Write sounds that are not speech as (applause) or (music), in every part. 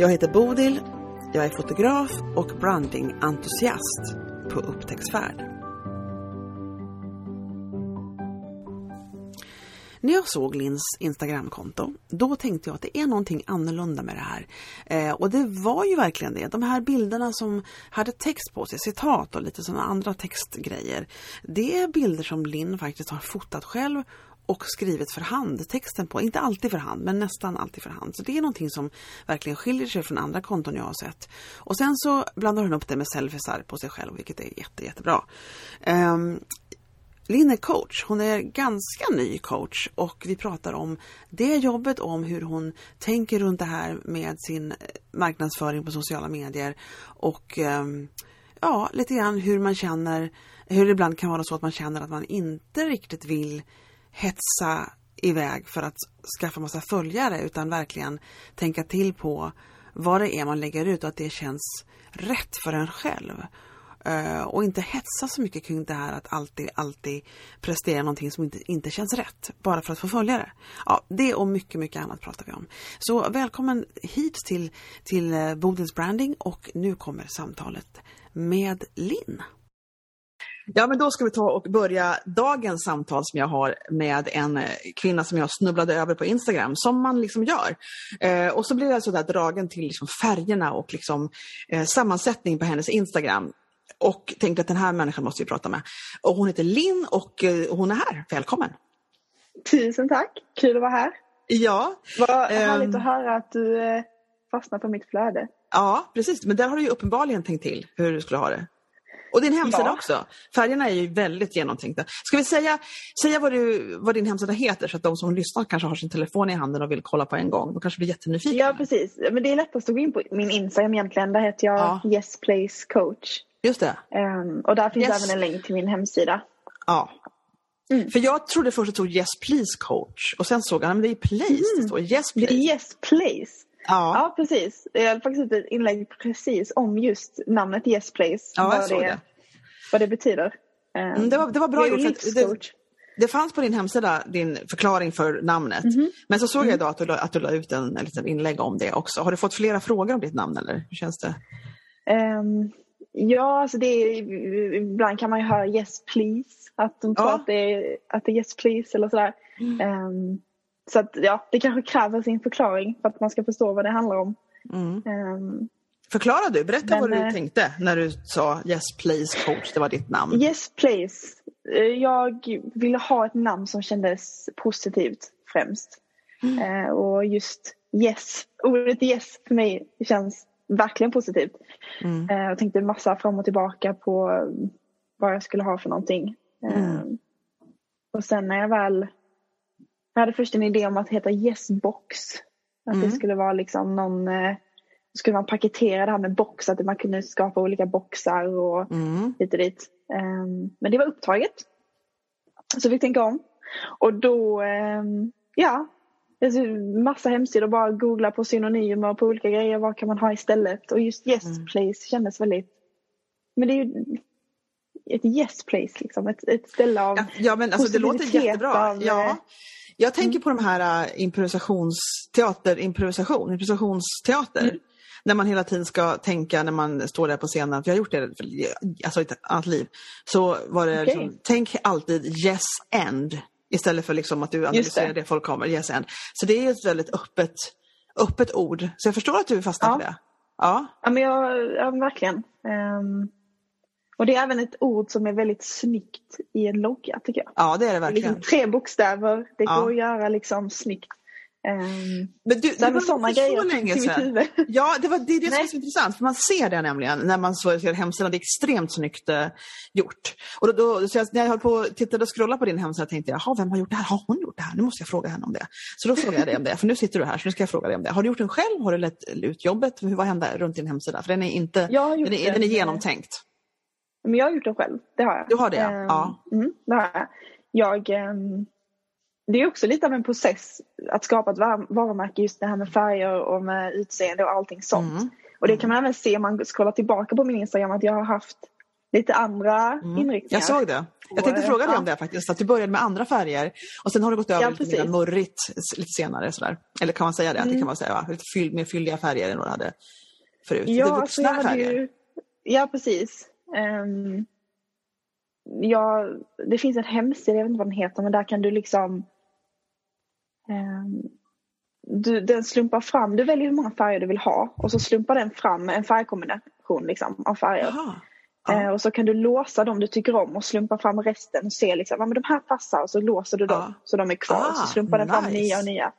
Jag heter Bodil, jag är fotograf och brandingentusiast på upptäcktsfärd. När jag såg Lins Instagramkonto, då tänkte jag att det är någonting annorlunda med det här. Eh, och det var ju verkligen det. De här bilderna som hade text på sig, citat och lite sådana andra textgrejer. Det är bilder som Linn faktiskt har fotat själv och skrivit för hand texten på. Inte alltid för hand, men nästan alltid för hand. Så det är någonting som verkligen skiljer sig från andra konton jag har sett. Och sen så blandar hon upp det med selfiesar på sig själv, vilket är jätte, jättebra. Um, Linn är coach. Hon är ganska ny coach och vi pratar om det jobbet, om hur hon tänker runt det här med sin eh, marknadsföring på sociala medier och um, ja, lite grann hur man känner, hur det ibland kan vara så att man känner att man inte riktigt vill hetsa iväg för att skaffa massa följare utan verkligen tänka till på vad det är man lägger ut och att det känns rätt för en själv. Eh, och inte hetsa så mycket kring det här att alltid, alltid prestera någonting som inte, inte känns rätt bara för att få följare. Ja, det och mycket, mycket annat pratar vi om. Så välkommen hit till, till eh, Bodils Branding och nu kommer samtalet med Linn. Ja, men då ska vi ta och börja dagens samtal som jag har med en eh, kvinna som jag snubblade över på Instagram, som man liksom gör. Eh, och så blir jag sådär dragen till liksom färgerna och liksom, eh, sammansättning på hennes Instagram. Och tänkte att den här människan måste vi prata med. Och hon heter Linn och eh, hon är här. Välkommen! Tusen tack! Kul att vara här. Ja. Vad härligt um, att höra att du eh, fastnar på mitt flöde. Ja, precis. Men där har du ju uppenbarligen tänkt till hur du skulle ha det. Och din hemsida ja. också. Färgerna är ju väldigt genomtänkta. Ska vi säga, säga vad, du, vad din hemsida heter så att de som lyssnar kanske har sin telefon i handen och vill kolla på en gång. De kanske blir jättenyfikna. Ja precis, men det är lättast att gå in på min Instagram egentligen. Där heter jag ja. Yes Place Coach. Just det. Um, och där finns yes. även en länk till min hemsida. Ja. Mm. För jag trodde först att det stod Yes Please Coach och sen såg jag att det är Place. Mm. Det står Yes Place. Yes Place. Ja. ja, precis. Jag hade faktiskt ett inlägg precis om just namnet Yes Place. Ja, såg det, det. Vad det betyder. Mm, det, var, det var bra gjort. Det, det, fanns på din hemsida din förklaring för namnet. Mm -hmm. Men så såg jag idag att du, att du la ut en, en liten inlägg om det också. Har du fått flera frågor om ditt namn eller hur känns det? Um, ja, alltså det är, ibland kan man ju höra yes please. Att de tror ja. att, det är, att det är yes please eller sådär. Mm. Um, så att ja, det kanske kräver sin förklaring för att man ska förstå vad det handlar om. Mm. Um, Förklara du, berätta Men, vad du eh, tänkte när du sa Yes Please Coach, det var ditt namn. Yes Please. Eh, jag ville ha ett namn som kändes positivt främst. Mm. Eh, och just Yes, ordet Yes för mig känns verkligen positivt. Mm. Jag tänkte massa fram och tillbaka på vad jag skulle ha för någonting. Mm. Och sen när jag väl jag hade först en idé om att heta Yesbox. Att mm. det skulle vara liksom någon skulle man paketera det här med box, att man kunde skapa olika boxar och mm. hit och dit. Um, men det var upptaget. Så vi fick tänka om. Och då, um, ja, massa hemsidor, bara googla på synonymer på olika grejer, vad kan man ha istället? Och just yes mm. place kändes väldigt, men det är ju ett yes place liksom, ett, ett ställe av Ja, ja men alltså det låter jättebra. Av, ja. Jag tänker mm. på de här uh, improvisationsteater, improvisation, improvisationsteater. Mm när man hela tiden ska tänka när man står där på scenen, för jag har gjort det alltså i ett annat liv, så var det okay. liksom, tänk alltid yes and istället för liksom att du analyserar det. det folk kommer, yes and. Så det är ett väldigt öppet, öppet ord. Så jag förstår att du fastnar ja. för det. Ja, ja men jag, ja, verkligen. Um, och det är även ett ord som är väldigt snyggt i en logga tycker jag. Ja det är det verkligen. Det är liksom tre bokstäver, det ja. går att göra liksom snyggt. Um, Men du, det var sådana grejer så länge sedan. (laughs) Ja, det, var, det är det som är så intressant, för man ser det nämligen när man ser hemsidan. Det är extremt snyggt eh, gjort. Och då, då, jag, när jag höll på och tittade och scrollade på din hemsida tänkte jag, vem har gjort det här? Har hon gjort det här? Nu måste jag fråga henne om det. Så då frågade jag dig om det, för nu sitter du här, så nu ska jag fråga dig om det. Har du gjort den själv? Har du lett ut jobbet? Hur, vad hände runt din hemsida? För den är, inte, den är, den är den, genomtänkt. Men jag har gjort det själv, det har jag. Du har det, Ehm, ja. Mm, det har jag. jag ehm, det är också lite av en process att skapa ett var- varumärke, just det här med färger och med utseende och allting sånt. Mm. Och det kan man även se om man scrollar tillbaka på min Instagram att jag har haft lite andra inriktningar. Mm. Jag såg det. Jag tänkte fråga dig ja. om det faktiskt, att du började med andra färger och sen har du gått över Ja, lite mer murrigt lite senare. Sådär. Eller kan man säga det? Att det Mm. kan man säga, va? Lite fyll, mer fylliga färger än vad du hade förut. Ja, lite alltså jag vuxnare hade färger. ju, ja precis. Um, ja, det finns en hemsida, jag vet inte vad den heter, men där kan du liksom ehm, du, den slumpar fram, du väljer hur många färger du vill ha och så slumpar den fram en färgkombination liksom, av färger. Ja. Eh, och så kan du låsa dem du tycker om och slumpa fram resten och se liksom, ja, men de här passar och så låser du dem Ja. så de är kvar. Ah, så slumpar den fram nya och nya.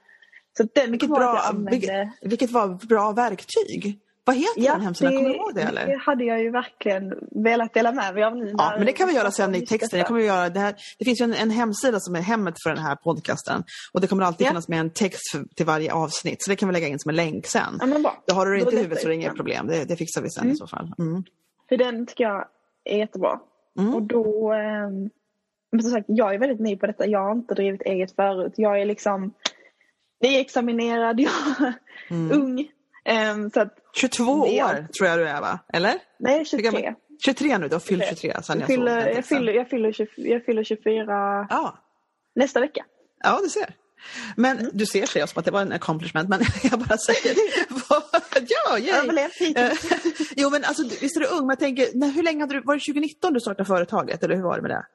Så den Vilket bra, vilket, vilket var bra verktyg. Vad heter den hemsidan? Kommer du ihåg det? Eller? det hade jag ju verkligen velat dela med mig av nu. Ja, men det kan vi göra sen i texten. Jag kommer att göra det, här. det finns ju en, en hemsida som är hemmet för den här podcasten. Och det kommer alltid Ja. finnas med en text för, till varje avsnitt. Så det kan vi lägga in som en länk sen. Ja, men bra. Då har du det inte i huvudet så är det det inget problem. Det, det fixar vi sen Mm. i så fall. Mm. För den tycker jag är jättebra. Mm. Och då, ehm, men som sagt, jag är väldigt ny på detta. Jag har inte drivit eget förut. Jag är liksom nyexaminerad, jag är Mm. ung. Ehm, så att, 22 Det år tror jag du är va? Eller? nej, Hur 23. gammal- 23 nu, du har fyllt 23. 23 sen Jag jag, såg fyller, jag, fyller, jag, fyller 20, jag fyller 24 Ja. nästa vecka. ja, du ser. Men Mm. du ser säger jag som att det var en accomplishment, men (laughs) jag bara säger (laughs) ja, yay. Eh, (laughs) jo men alltså visst är du ung, men jag tänker, när, hur länge hade du, var det 2019 du startade företaget eller hur var det med det?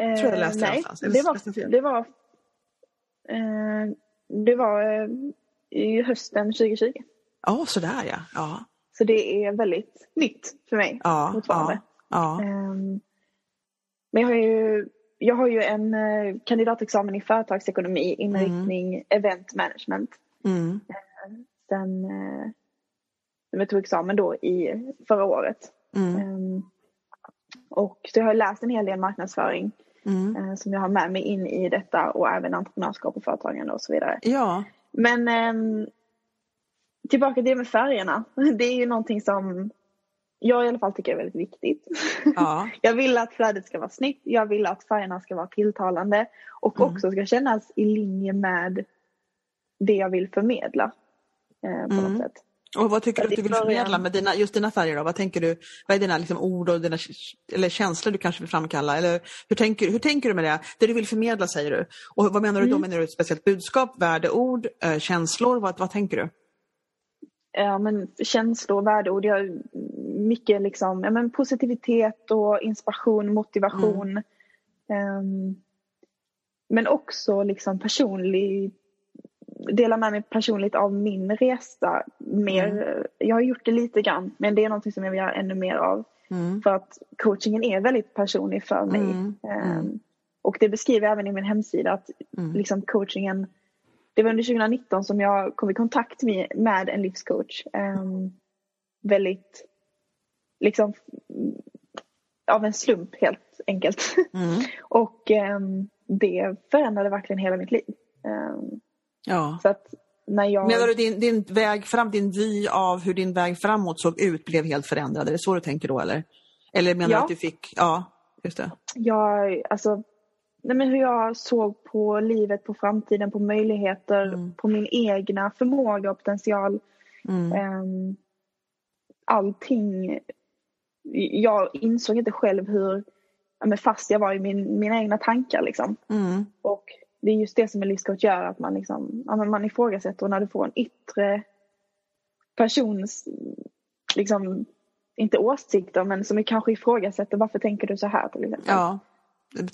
Eh, tror jag läste det nej, det läste jag var, det var, eh, det var eh, i hösten 2020. Ja, sådär ja. Ja, Så det är väldigt nytt för mig ja, fortfarande. ja. ja. Ehm, men jag har ju, jag har ju en eh, kandidatexamen i företagsekonomi, inriktning event management. Mm. Sen eh, jag tog examen då i förra året. Mm. Ehm, och så jag har läst en hel del marknadsföring Mm. eh, som jag har med mig in i detta och även entreprenörskap och företagande och så vidare. Ja, Men ehm, tillbaka till det med färgerna. Det är ju någonting som jag i alla fall tycker är väldigt viktigt. ja. (laughs) Jag vill att flödet ska vara snyggt. Jag vill att färgerna ska vara tilltalande och Mm. också ska kännas i linje med det jag vill förmedla. Eh, på Mm. något sätt. Och vad tycker du att du vill förmedla med dina, just dina färger då? Vad tänker du, vad är dina liksom, ord och dina eller känslor du kanske vill framkalla? Eller hur tänker, hur tänker du med det? Det du vill förmedla säger du. Och vad menar du då? Mm. Menar du ett speciellt budskap, värdeord, eh, känslor? Vad, vad tänker du? Ja, men känslor, värdeord. Jag mycket liksom, ja, men positivitet och inspiration, motivation. Mm. Ehm, men också liksom personlig, dela med mig personligt av min resa. Mer, Mm. Jag har gjort det lite grann men det är någonting som jag vill göra ännu mer av. Mm. För att coachingen är väldigt personlig för mig. Mm. och det beskriver jag även i min hemsida att Mm. liksom coachingen det var under 2019 som jag kom i kontakt med, en livscoach. Ehm, väldigt liksom av en slump helt enkelt. Mm. (laughs) och ehm, det förändrade verkligen hela mitt liv. Ehm, Ja. så att när jag... Menar du din, din väg fram, din vy av hur din väg framåt såg ut blev helt förändrad? Är det så du tänker då eller? Eller menar du Ja. att du fick, ja, just det. jag, alltså, nej men hur jag såg på livet, på framtiden, på möjligheter, Mm. på min egna förmåga och potential. Mm. Ehm, allting. Jag insåg inte själv hur men fast jag var i min, mina egna tankar. Liksom. Mm. Och det är just det som en livscoach gör, att man, liksom, man ifrågasätter och när du får en yttre persons, liksom, inte åsikter, men som är kanske ifrågasätter varför tänker du så här till exempel. Ja,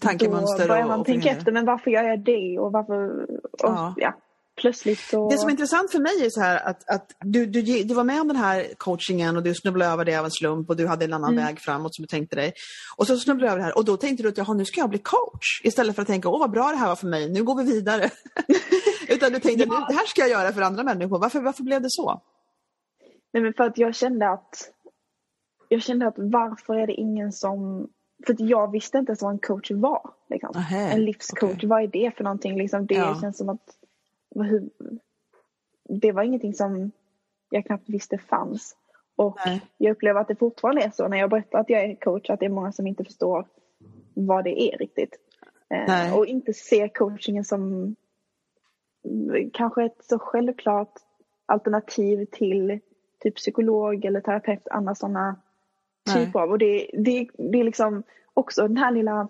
tankemönster Då börjar man och tänka förhindra. efter, men varför gör jag det och varför... Och, Ja. ja. Plötsligt så... Det som är intressant för mig är så här att, att du, du, du var med om den här coachingen och du snubblade över det av en slump och du hade en annan Mm. väg framåt som du tänkte dig. Och så snubblade du över det här och då tänkte du att jaha, nu ska jag bli coach istället för att tänka åh vad bra det här var för mig, nu går vi vidare. (laughs) Utan du tänkte Ja. det här ska jag göra för andra människor. Varför, varför blev det så? Nej, men för att jag kände att jag kände att varför är det ingen som för att jag visste inte ens vad en coach var. Liksom. Nähä, en livscoach, okej. vad är det för någonting? Liksom, det Ja. känns som att det var ingenting som jag knappt visste fanns. Och Nej. jag upplever att det fortfarande är så när jag berättar att jag är coach att det är många som inte förstår vad det är riktigt. Eh, och inte ser coachingen som kanske ett så självklart alternativ till typ psykolog eller terapeut, andra sådana typer av. Och det, det, det är liksom också den här lilla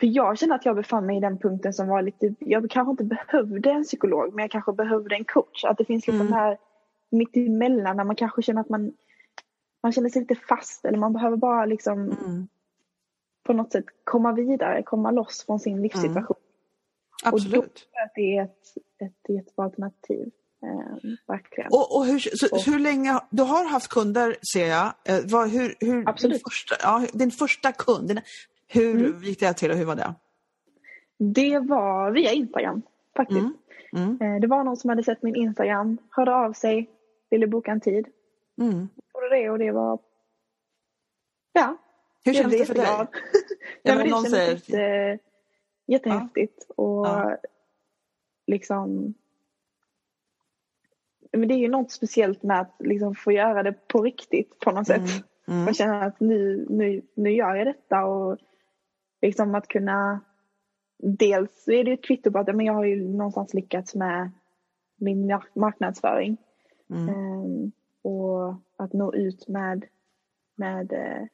för jag kände att jag befann mig i den punkten som var lite, jag kanske inte behövde en psykolog men jag kanske behövde en coach. Att det finns liksom Mm. här mitt emellan när man kanske känner att man, man känner sig lite fast eller man behöver bara liksom Mm. på något sätt komma vidare, komma loss från sin livssituation. Och då Absolut. tror jag att det är ett, ett jättebra alternativ. Eh, verkligen. Och, och hur, så, Och- hur länge, du har haft kunder ser jag. Eh, vad, hur, hur, Absolut. Din första, ja, din första kund, din- hur Mm. gick det till och hur var det? Det var via Instagram faktiskt. Mm. Mm. Eh, det var någon som hade sett min Instagram, hörde av sig, ville boka en tid. Mm. gjorde det och det var... Ja, Hur känns blev det för dig? (laughs) Ja, men någon det säger- kändes jätte, jättehäftigt. Och Ja. liksom... Men det är ju något speciellt med att liksom få göra det på riktigt på något sätt. Mm. Mm. Och känna att nu, nu, nu gör jag detta och liksom att kunna... Dels är det ett kvitto på att men jag har ju någonstans lyckats med min mark- marknadsföring. Mm. Ehm, och att nå ut med, med eh,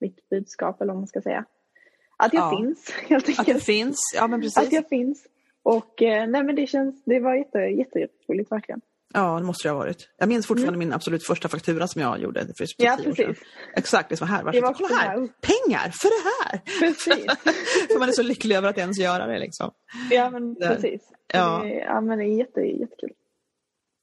mitt budskap eller vad man ska säga. Att jag Ja. finns (laughs) helt Att det enkelt. finns, ja men precis. Att jag finns. Och eh, nej men det känns, det var jätte, jätteroligt verkligen. Ja, det måste det ha varit. Jag minns fortfarande min absolut första faktura som jag gjorde för Mm. Ja, tio år sedan. Exakt, det som här. Det Varsågod. var Kolla här, pengar för det här! (laughs) För man är så lycklig över att ens göra det. Liksom. Ja men Där. precis. Ja. Det, ja men det är jätte, jättekul.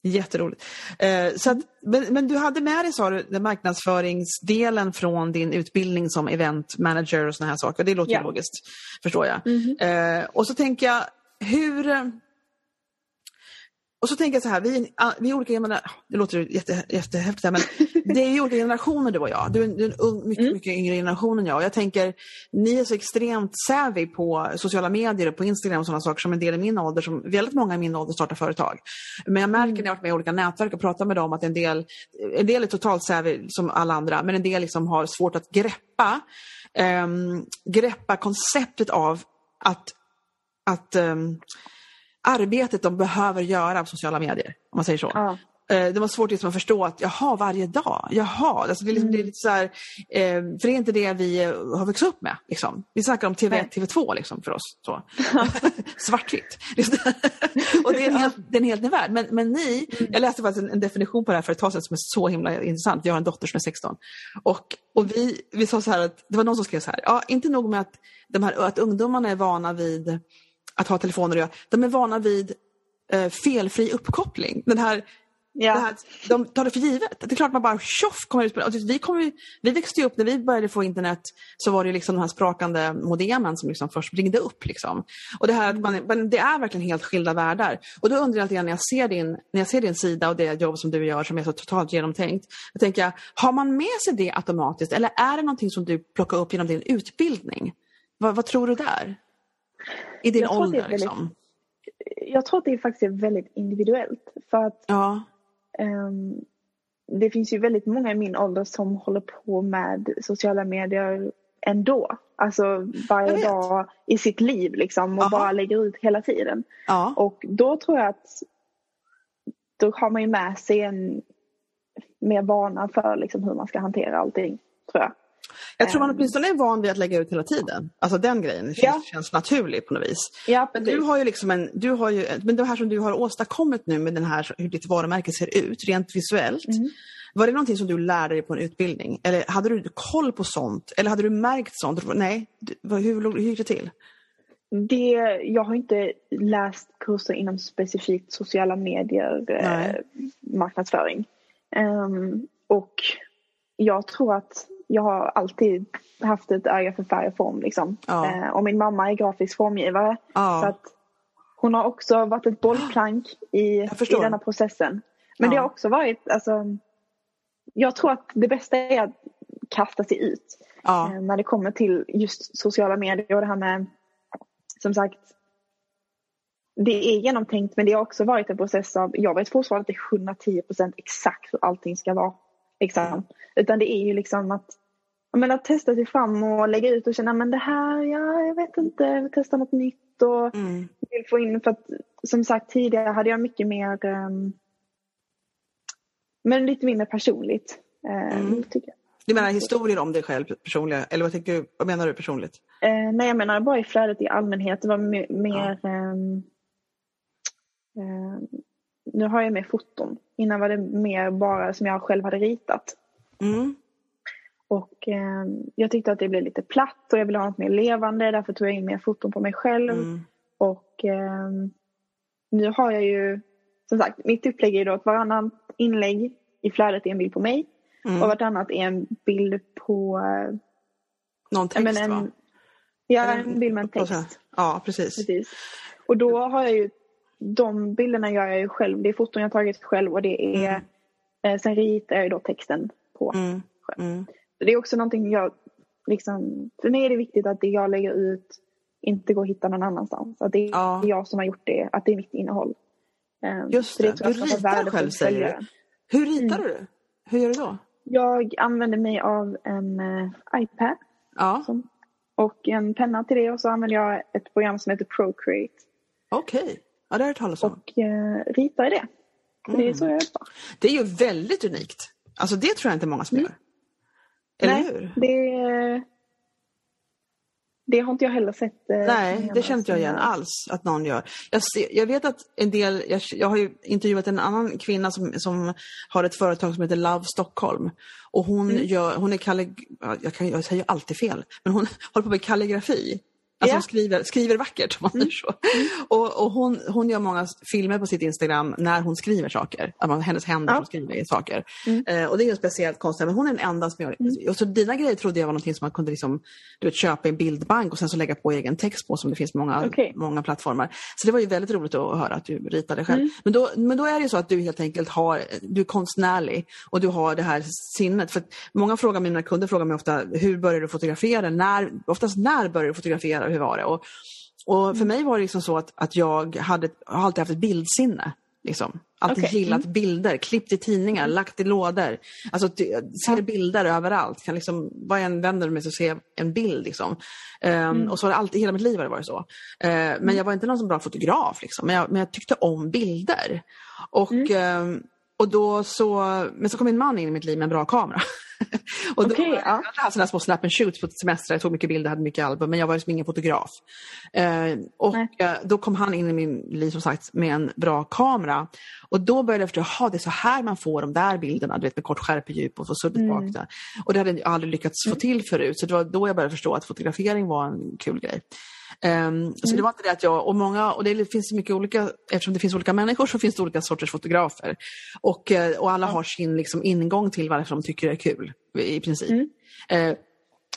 Jätteroligt. Eh, så att, men, men du hade med dig, sa du, marknadsföringsdelen från din utbildning som event manager och såna här saker. Det låter Ja. logiskt, förstår jag. Mhm. Eh, och så tänker jag, hur... Och så tänker jag så här, vi, är- vi är olika generationer, det låter jätte, jättehäftigt här, men (laughs) det är ju olika generationer du och jag. Du är en, du är en ung, mycket, Mm. mycket yngre generation än jag. Och jag tänker, ni är så extremt savvy på sociala medier och på Instagram och sådana saker som en del i min ålder, som väldigt många i min ålder startar företag. Men jag märker när jag har varit med i olika nätverk och pratat med dem att en del, en del är totalt savvy som alla andra, men en del liksom har svårt att greppa, ehm, greppa konceptet av att, att ehm, arbetet de behöver göra på sociala medier, om man säger så. Ja. Eh, Det var svårt liksom att förstå att jaha, varje dag, jaha. Alltså det, är liksom, det är lite så här, eh, för det är inte det vi eh, har vuxit upp med. Liksom. Vi snackar om TV1, Nej. TV2 liksom, för oss. Så. (laughs) (laughs) Svartvitt. (laughs) och det är en helt, det är en helt ny värld. Men, men ni, jag läste faktiskt en, en definition på det här för ett tag sedan som är så himla intressant. Jag har en dotter som är 16. Och, och vi, vi sa så här att, det var någon som skrev så här, ja inte nog med att, de här, att ungdomarna är vana vid att ha telefoner att göra, de är vana vid eh, felfri uppkoppling. Den här Ja. det här, de tar det för givet. Det är klart man bara tjoff kommer ut på det. Och vi, ju- vi växte upp, när vi började få internet så var det liksom de här sprakande modemen som liksom först ringde upp. Liksom. Och det här man, det är verkligen helt skilda världar. Och då undrar jag alltid när jag ser din, när jag ser din sida och det jobb som du gör som är så totalt genomtänkt. Jag tänker, har man med sig det automatiskt eller är det någonting som du plockar upp genom din utbildning? Vad, vad tror du där? I din Jag tror att det är ålder väldigt- liksom. Jag tror att det faktiskt är väldigt individuellt. För att Ja, Ehm, det finns ju väldigt många i min ålder som håller på med sociala medier ändå. Alltså varje dag i sitt liv liksom och Aha. bara lägger ut hela tiden. ja. Och då tror jag att då har man ju med sig en mer vana för liksom hur man ska hantera allting, tror jag. Jag tror man Ehm. åtminstone är van vid att lägga ut hela tiden. Alltså den grejen känns, Ja. känns naturlig på något vis. Ja, du har ju liksom en, du har ju, men det här som du har åstadkommit nu med den här, hur ditt varumärke ser ut rent visuellt. Mm. Var det någonting som du lärde dig på en utbildning? Eller hade du koll på sånt? Eller hade du märkt sånt? Nej, hur, hur gick det till? det, jag har inte läst kurser inom specifikt sociala medier eh, marknadsföring. Um, och jag tror att jag har alltid haft ett öga för färg och form. Liksom. Ja. Eh, och min mamma är grafisk formgivare. Ja. Så att hon har också varit ett bollplank i, i denna processen. Men Ja. det har också varit, alltså, jag tror att det bästa är att kasta sig ut. Ja. Eh, när det kommer till just sociala medier och det här med, som sagt, det är genomtänkt men det har också varit en process av, jag vet fortfarande inte 110% exakt hur allting ska vara. Liksom. Utan det är ju liksom att, jag menar, testa sig fram och lägga ut och känna men det här, ja jag vet inte, jag vill testa något nytt och Mm. vill få in för att som sagt tidigare hade jag mycket mer um, men lite mindre personligt. eh, Mm. tycker jag. Du menar historier om dig själv personliga, eller vad, tänker du, vad menar du personligt? Eh, nej, jag menar bara i flödet i allmänhet. Det var me- mer... ehm, ehm, nu har jag med foton. Innan var det mer bara som jag själv hade ritat. Mm. Och ehm, jag tyckte att det blev lite platt och jag ville ha något mer levande. Därför tog jag in mer foton på mig själv. Mm. Och ehm, nu har jag ju... Som sagt, mitt upplägg är ju då att varannan inlägg i flödet är en bild på mig. Mm. Och vartannat är en bild på... eh, Någon ja, text men va? en, ja, Eller- en bild med en text. Ja, precis. Precis. Och då har jag ju, de bilderna gör jag ju själv. Det är foton jag tagit själv och det är, eh, sen ritar jag då texten på. Mm. Mm. Det är också någonting jag, liksom, för mig är det viktigt att det jag lägger ut inte går att hitta någon annanstans. Att det är Ja. jag som har gjort det, att det är mitt innehåll. Eh, Just det, jag du ritar själv, säger du. Hur ritar Mm. du? Hur gör du då? Jag använder mig av en eh, iPad Ja, som, och en penna till det och så använder jag ett program som heter Procreate okej. Ja, det har jag talas om. och eh, ritar i det. Så Det är så jag jobbar. Det är ju väldigt unikt. Alltså det tror jag inte många som gör. Eller Mm. Nej, hur? Det, det har inte jag heller sett. eh, Nej, det känner inte jag igen alls att någon gör. Jag, ser, jag vet att en del, jag, jag har ju intervjuat en annan kvinna som, som har ett företag som heter Love Stockholm. Och hon, Mm. gör, hon är kallig, ja, jag, kan, jag säger alltid fel, men hon (laughs) håller på med kalligrafi. Alltså hon skriver, skriver vackert om man säger så. Och, och hon, hon gör många filmer på sitt Instagram när hon skriver saker. Man, hennes händer Ja. som skriver saker. Mm. Eh, och det är ju speciellt konstigt, men hon är den enda som gör det. Och så dina grejer trodde jag var någonting som man kunde liksom, du vet, köpa i en bildbank och sen så lägga på egen text på som det finns många, Okej. många plattformar. Så det var ju väldigt roligt att höra att du ritade själv. Mm. Men, då, men då är det ju så att du helt enkelt har, du är konstnärlig och du har det här sinnet. För många frågar, mina kunder frågar mig ofta, hur började du fotografera? När, oftast när började du fotografera? Hur var det? Och, och för mig var det liksom så att, att jag hade, har alltid haft ett bildsinne. Liksom. Alltid Okej. gillat bilder, klippt i tidningar, lagt i lådor. Alltså ser bilder överallt. Kan liksom, vad jag än vänder mig så ser jag en bild. Liksom. Ehm, Och så har det alltid, hela mitt liv har det varit så. Ehm, Men jag var inte någon som bra fotograf. Liksom. Men, jag, men jag tyckte om bilder. Och, ehm, och då så, men så kom min man in i mitt liv med en bra kamera. (laughs) och då, Okej, ja. Jag hade haft sådana små snap and shoots på semester, jag tog mycket bilder, hade mycket album, men jag var liksom ingen fotograf. Eh, och eh, då kom han in i min liv som sagt med en bra kamera. Och då började jag förstå, jaha det är så här man får de där bilderna, du vet med kort skärpedjup och så suddigt Mm. bak där. Och det hade jag aldrig lyckats få till förut, så det var då jag började förstå att fotografering var en kul grej. Ehm, Så det var inte det att jag, och många, och det finns mycket olika, eftersom det finns olika människor så finns det olika sorters fotografer. Och, eh, och alla har sin liksom, ingång till varför de tycker det är kul, i princip. Mm. Eh,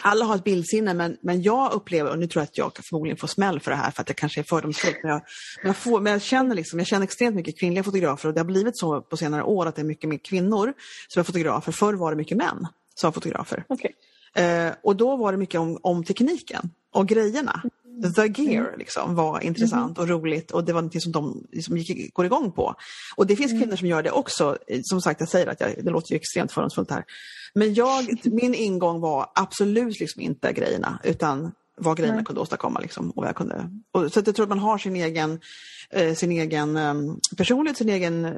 alla har ett bildsinne men, men jag upplever, och nu tror jag att jag förmodligen får smäll för det här för att jag kanske är fördomsfull, men jag, men jag, får, men jag, känner liksom, jag känner extremt mycket kvinnliga fotografer och det har blivit så på senare år att det är mycket mer kvinnor som är fotografer. Förr var det mycket män som var fotografer. Okej. Eh, och då var det mycket om, om tekniken och grejerna. The gear liksom, var intressant och roligt och det var något som de liksom gick, går igång på. Och det finns kvinnor som gör det också. Som sagt, jag säger att jag, det låter ju extremt fördomsfullt här. Men jag, (laughs) min ingång var absolut liksom inte grejerna utan vad grejerna Nej. kunde åstadkomma. Liksom, och jag kunde. Och, så jag tror att man har sin egen, eh, sin egen eh, personlighet, sin egen, eh,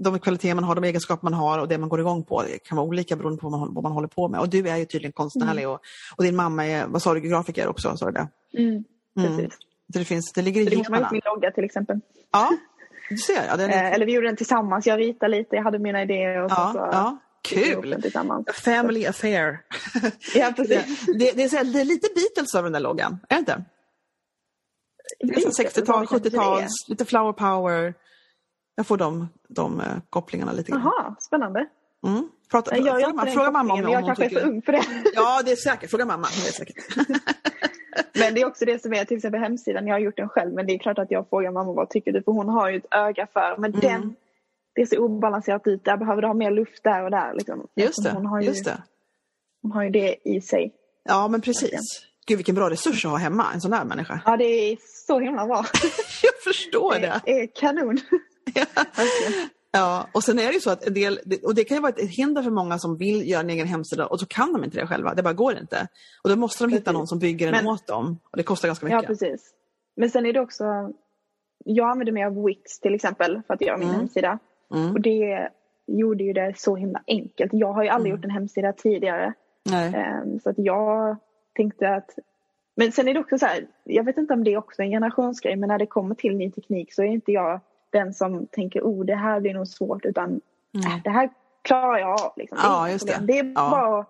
de kvaliteter man har, de egenskaper man har och det man går igång på. Det kan vara olika beroende på vad man, vad man håller på med. Och du är ju tydligen konstnärlig och, och din mamma är, vad sa du, grafiker också? Sa du det? Mm. Mm. Precis. Så det, finns, det ligger i Så det är har min logga till exempel. Ja, du ser. Ja, den Eh, är, eller vi gjorde den tillsammans. Jag ritade lite, jag hade mina idéer och så, ja, så ja, kul! family affair. Ja, precis. det, det, är, här- det är lite Beatles över den där loggan, är det inte? 60-tal, 70-tal, lite flower power. Jag får de, de uh, kopplingarna lite grann. Jaha, spännande. Mm. Prata, jag fråga, fråga, fråga mamma om, om Jag kanske tycker... är för ung för det. Ja, det är säkert. Fråga mamma. Det är säkert. (laughs) men det är också det som är till exempel hemsidan. Jag har gjort den själv men det är klart att jag frågar mamma vad tycker du? För hon har ju ett öga för. Men mm. den, det ser obalanserat ut. Där behöver du ha mer luft där och där. Liksom. Just det. Hon har, ju, just det. hon har ju det i sig. Ja men precis. Gud vilken bra resurs att ha hemma, en sån där människa. Ja det är så himla bra. (laughs) jag förstår det. Det är kanon. (laughs) Ja, och sen är det ju så att en del, och det kan ju vara ett hinder för många som vill göra en egen hemsida och så kan de inte det själva, det bara går inte. Och då måste de precis. hitta någon som bygger den Men, åt dem och det kostar ganska mycket. Ja, precis. Men sen är det också, jag använder mig av Wix till exempel för att göra min mm. hemsida. Mm. Och det gjorde ju det så himla enkelt. Jag har ju aldrig mm. gjort en hemsida tidigare. Um, så att jag tänkte att men sen är det också så här, jag vet inte om det är också en generationsgrej, men när det kommer till ny teknik så är inte jag den som tänker oh det här blir nog svårt utan mm. äh, det här klarar jag av. Liksom. Ja, just det. det är ja. bara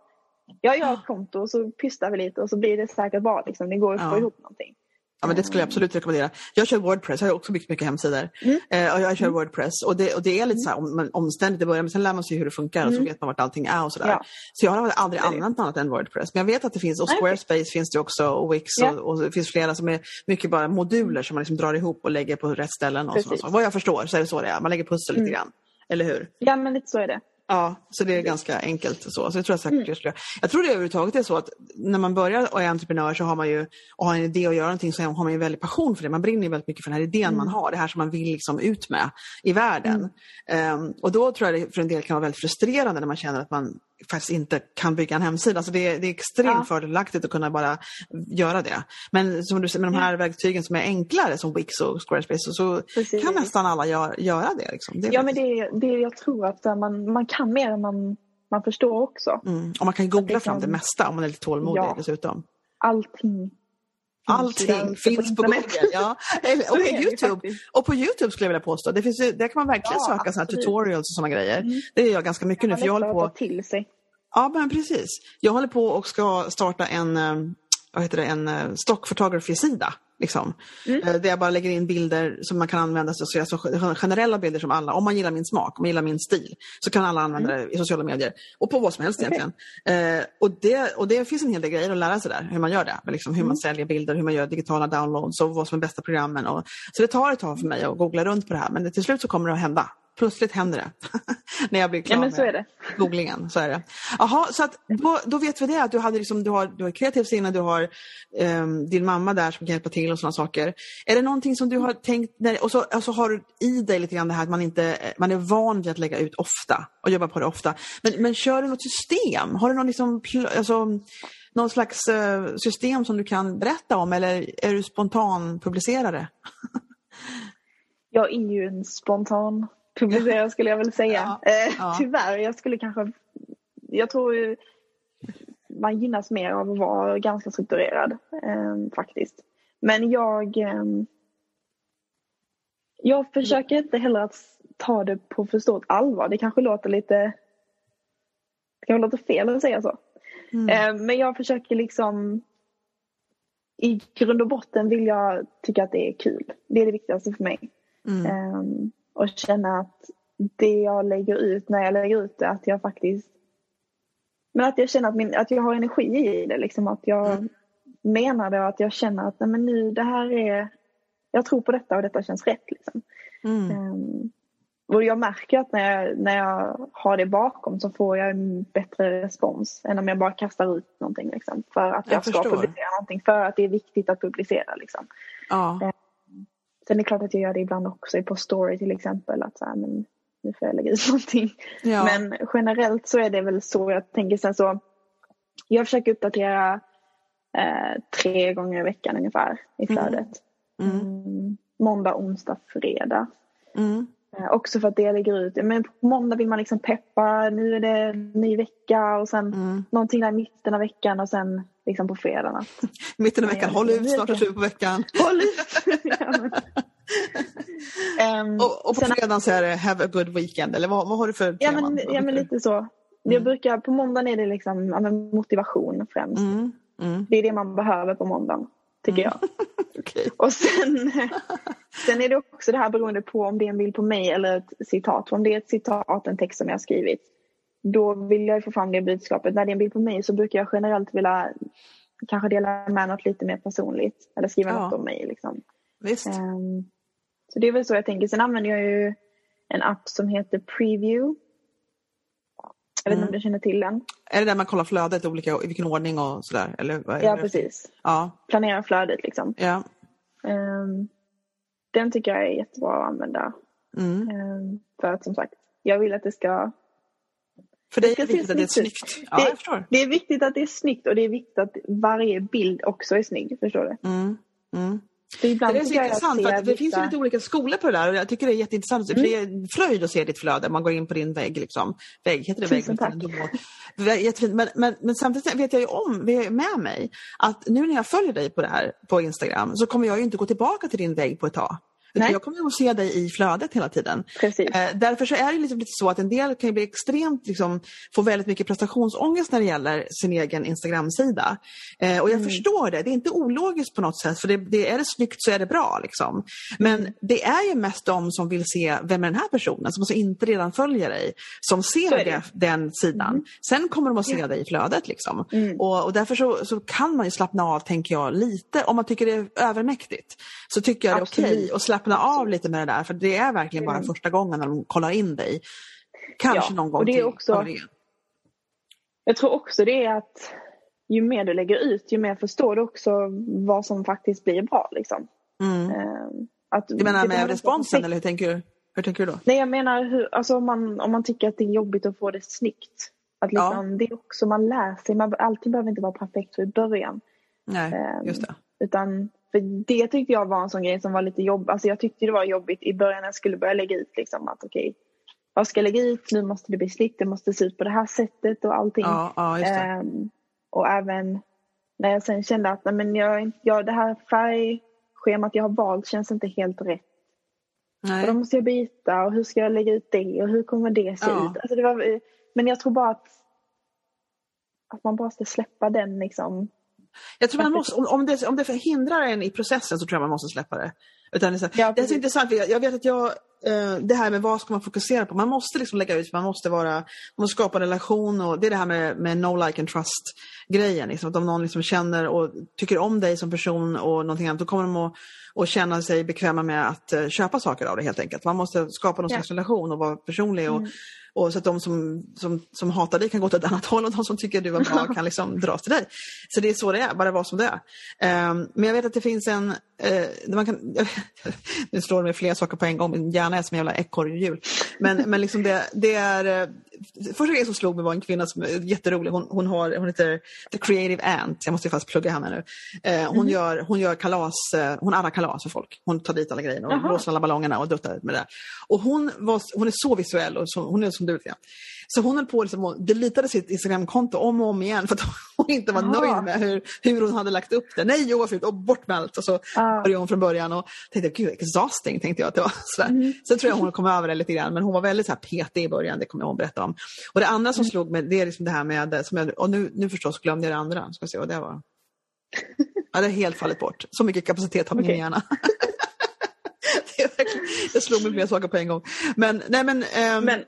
jag gör ett konto och så pystar vi lite och så blir det säkert bra. Liksom. Det går att få ihop någonting. Ja, men det skulle jag absolut rekommendera. Jag kör Wordpress, jag har också byggt mycket hemsidor. Mm. Eh, jag kör mm. Wordpress och det, och det är lite så om, omständigt i början men sen lär man sig hur det funkar och så mm. vet man vart allting är och sådär. Ja. Så jag har aldrig använt något annat än Wordpress. Men jag vet att det finns, och Squarespace okay. finns det också och Wix ja. och, och, det finns flera som är mycket bara moduler som man liksom drar ihop och lägger på rätt ställen. Och så, Vad jag förstår så är det så det är, man lägger pussel lite mm. grann. Eller hur? Ja men lite så är det. Ja, så det är ganska enkelt. Så, så jag, tror säkert mm. jag, jag tror det överhuvudtaget är så att när man börjar och är entreprenör så har man ju, och har en idé att göra någonting så har man ju väldigt passion för det. Man brinner väldigt mycket för den här idén mm. man har, det här som man vill liksom ut med i världen. Mm. Um, och då tror jag det för en del kan vara väldigt frustrerande när man känner att man faktiskt inte kan bygga en hemsida. Så det, är, det är extremt ja. fördelaktigt att kunna bara göra det. Men som du säger, med de här verktygen som är enklare som Wix och Squarespace så, så kan nästan alla gör, göra det. Liksom. det ja, men det, det jag tror att man, man kan mer än man, man förstår också. Mm. Och man kan googla det fram kan... det mesta om man är lite tålmodig ja. dessutom. Allting Allting finns på Google. Ja. (laughs) Och, på YouTube. och på Youtube skulle jag vilja påstå. Det finns, där kan man verkligen ja, söka såna tutorials och sådana grejer. Mm. Det gör jag ganska mycket nu. För jag håller på... till sig. Ja men precis. Jag håller på och ska starta en, eh, vad heter det, en eh, stock photography-sida. Liksom. Mm. Eh, där jag bara lägger in bilder som man kan använda, sig alltså generella bilder som alla, om man gillar min smak, om man gillar min stil, så kan alla använda mm. det i sociala medier. Och på vad som helst okay. egentligen. Eh, och, det, och det finns en hel del grejer att lära sig där, hur man gör det. Liksom, hur mm. man säljer bilder, hur man gör digitala downloads och vad som är bästa programmen. Och, så det tar ett tag för mig att googla runt på det här, men det, till slut så kommer det att hända plötsligt händer det. (laughs) När jag blir klar ja, med googlingen. Så är det. Jaha, så att då, då vet vi det att du, hade liksom, du har, du har kreativ sinne, du har um, din mamma där som kan hjälpa till och sådana saker. Är det någonting som du har tänkt, när, och så alltså har du i dig lite grann det här att man, inte, man är van vid att lägga ut ofta och jobba på det ofta. Men, men kör du något system? Har du någon, liksom, alltså, någon slags uh, system som du kan berätta om eller är du spontan publicerare? (laughs) jag är ju en spontan publicera skulle jag väl säga. (laughs) Ja, eh, ja. Tyvärr, jag skulle kanske... Jag tror man gynnas mer av att vara ganska strukturerad eh, faktiskt. Men jag... Eh, jag försöker inte heller att ta det på för stort allvar. Det kanske låter lite... Det kanske låter fel att säga så. Mm. Eh, men jag försöker liksom... I grund och botten vill jag tycka att det är kul. Det är det viktigaste för mig. Mm. Ehm, och känna att det jag lägger ut när jag lägger ut det, att jag faktiskt men att jag känner att, min, att jag har energi i det, liksom att jag mm. menar det och att jag känner att nej, men nu det här är, jag tror på detta och detta känns rätt. Liksom. Mm. Um, och jag märker att när jag, när jag har det bakom så får jag en bättre respons än om jag bara kastar ut någonting. Liksom, för att jag, jag ska förstår. publicera någonting, för att det är viktigt att publicera. Liksom. Ja. Sen är det klart att jag gör det ibland också på story till exempel. Att så här, men nu får jag lägga ut (laughs) någonting. Ja. Men generellt så är det väl så jag tänker sen så. Jag försöker uppdatera eh, tre gånger i veckan ungefär i mm. flödet. Mm. Mm. Måndag, onsdag, fredag. Mm. Eh, också för att det lägger ut, men på måndag vill man liksom peppa, nu är det ny vecka och sen mm. någonting där i mitten av veckan och sen liksom på fredagen. (laughs) mitten av veckan, håll ut, snart är slut på veckan. (laughs) Håll ut! (laughs) um, och, och, på sen, fredagen så är det have a good weekend, eller vad, vad har du för ja, Men, ja men lite så. Mm. Jag brukar, på måndagen är det liksom motivation främst. Mm. Mm. Det är det man behöver på måndagen. tycker jag. Okej. Och sen, sen är det också det här beroende på om det är en bild på mig eller ett citat. Om det är ett citat, en text som jag har skrivit, då vill jag få fram det budskapet. När det är en bild på mig så brukar jag generellt vilja kanske dela med något lite mer personligt. Eller skriva Ja. något om mig. Liksom. Visst. Ehm, så det är väl så jag tänker. Sen använder jag ju en app som heter Preview. Jag vet inte Mm. om du känner till den? Är det där man kollar flödet olika, i vilken ordning och sådär? Eller Ja, det? precis. Ja, Planera flödet liksom. ja. Ehm, den tycker jag är jättebra att använda. Mm. Ehm, för att som sagt, jag vill att det ska... För dig är det viktigt att det är snyggt. Ja, Det- jag. Det är viktigt att det är snyggt och det är viktigt att varje bild också är snygg. Förstår du? Mm. Mm. Ibland Det är så intressant för det finns vissa- lite olika skolor på det där och jag tycker det är jätteintressant. För Mm. det är flöjd att se ditt flöde. Man går in på din vägg. Liksom. Vägg, heter det Tusen vägg? Det Jättefint. Men, men, men samtidigt vet jag ju om, med mig, att nu när jag följer dig på det här på Instagram så kommer jag ju inte gå tillbaka till din vägg på ett tag. Nej. jag kommer att se dig i flödet hela tiden. Precis. Eh, därför så är det liksom lite så att en del kan bli extremt, liksom, få väldigt mycket prestationsångest när det gäller sin egen Instagram-sida. Eh, och jag Mm. förstår det, det är inte ologiskt på något sätt för det, det, är det snyggt så är det bra. Liksom. Men Mm. det är ju mest de som vill se vem är den här personen, som alltså inte redan följer dig, som ser det. den sidan. Sen kommer de att se dig i flödet. Liksom. Mm. Och, och därför så, så kan man ju slappna av, tänker jag, lite. Om man tycker det är övermäktigt så tycker jag det är okej att slappna av lite med det där. För det är verkligen bara Mm. första gången när de kollar in dig. Kanske Ja, någon gång och det är till. också- Ja, är- Jag tror också det är att ju mer du lägger ut, ju mer förstår du också vad som faktiskt blir bra. Liksom. Mm. Ehm, Att Du menar med responsen eller hur tänker du? Hur tänker du då? Nej, jag menar hur, alltså om, man, om man tycker att det är jobbigt att få det snyggt. Att liksom, Det är också, man lär sig, man, allting behöver inte vara perfekt i början. Nej, Ehm, just det. Utan, för det tyckte jag var en sån grej som var lite jobbigt. Alltså jag tyckte det var jobbigt i början när jag skulle börja lägga ut. Liksom, att okej, vad ska jag lägga ut? Nu måste det bli snyggt, det måste se ut på det här sättet och allting. Ja, ja. Ehm, och även när jag sen kände att nej, men jag, jag, det här färgschemat jag har valt känns inte helt rätt. Och då Nej. måste jag byta och hur ska jag lägga ut det och hur kommer det se Ja. ut? Alltså det var, men jag tror bara att, att man bara ska släppa den liksom. Jag tror man måste, om, om, det, om det förhindrar en i processen så tror jag man måste släppa det. Utan det, är så, Ja, det är så intressant, jag, jag vet att jag, eh, det här med vad ska man fokusera på, man måste liksom lägga ut, man måste, vara, man måste skapa en relation och det är det här med, med no like and trust grejen. Liksom, att om någon liksom känner och tycker om dig som person och någonting annat, då kommer de att, att känna sig bekväma med att eh, köpa saker av dig helt enkelt. Man måste skapa någon Ja. slags relation och vara personlig. Och, Mm. Och så att de som, som, som hatar dig kan gå åt ett annat håll och de som tycker du är bra (laughs) kan liksom dras till dig. Så det är så det är, bara vara som det är. Ehm, men jag vet att det finns en, där man kan, (laughs) nu slår det mig flera saker på en gång, min hjärna är som en jävla ekorrhjul. Men, men liksom det, det är, eh, första grejen som slog mig var en kvinna som är jätterolig, hon, hon, har, hon heter The Creative Ant, jag måste ju fast plugga henne nu. Eh, hon, gör, hon gör kalas, eh, hon arrar kalas för folk. Hon tar dit alla grejerna och blåser alla ballongerna och duttar med det. Och hon, var, hon är så visuell och så, hon är som du grann. Så hon höll på liksom och deletade sitt Instagramkonto om och om igen för att (laughs) hon inte var Jaha. nöjd med hur, hur hon hade lagt upp det. Nej, fult och bort med allt. Och så började hon från början och tänkte, gud exhausting tänkte jag att det var. Sådär. Mhm. Sen tror jag hon kom över det lite grann men hon var väldigt så här petig i början, det kommer jag att berätta om. Och det andra som Mm. slog mig, det är liksom det här med, som jag, och nu, nu förstås glömde jag det andra, ska se vad det var. (laughs) Ja, det har helt fallit bort. Så mycket kapacitet har min Okej. hjärna. (laughs) det, verkligen, det slog mig flera saker på en gång. Men, nej men, ehm, Men,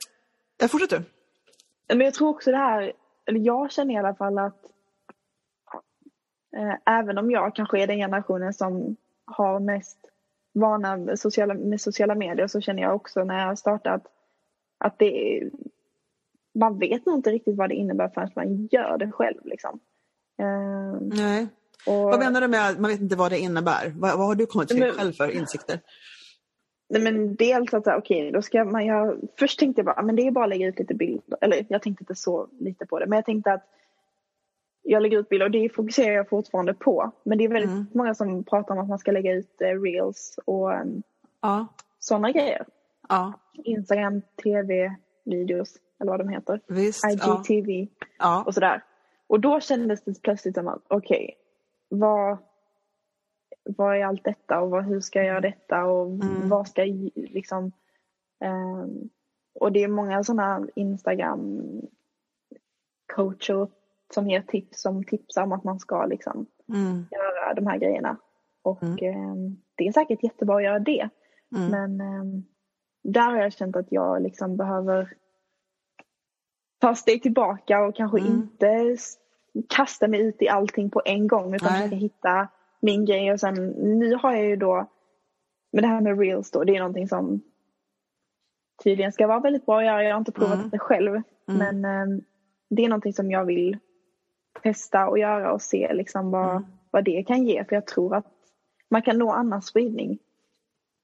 jag fortsätter. Men jag tror också det här, eller jag känner i alla fall att eh, även om jag kanske är den generationen som har mest vana med sociala, med sociala medier så känner jag också när jag har startat att det är, man vet nog inte riktigt vad det innebär förrän man gör det själv. Liksom. Eh, Nej. och, Vad menar du med att man vet inte vad det innebär? Vad, vad har du kommit till Men- själv för insikter? Nej, men dels att okej, då ska man göra... Först tänkte jag bara, men det är bara att lägga ut lite bilder. Eller jag tänkte inte så lite på det, men jag tänkte att jag lägger ut bilder och det fokuserar jag fortfarande på. Men det är väldigt Mm. många som pratar om att man ska lägga ut eh, reels och um, Ja. sådana grejer. Ja, Instagram, tv, videos eller vad de heter. visst. IGTV Ja. och sådär. Och då kändes det plötsligt som att okej, vad, vad är allt detta och vad, hur ska jag göra detta och Mm. vad ska jag liksom ehm, och det är många sådana Instagram coacher som ger tips som tipsar om att man ska liksom mm. göra de här grejerna. Och mm. eh, det är säkert jättebra att göra det. Mm. Men eh, där har jag känt att jag liksom behöver ta steg tillbaka och kanske mm. inte kasta mig ut i allting på en gång utan försöka hitta min grej och sen nu har jag ju då med det här med reels då, det är någonting som tydligen ska vara väldigt bra att göra. Jag har inte provat mm. det själv mm. men eh, det är någonting som jag vill testa och göra och se liksom vad, mm. vad det kan ge för jag tror att man kan nå annan spridning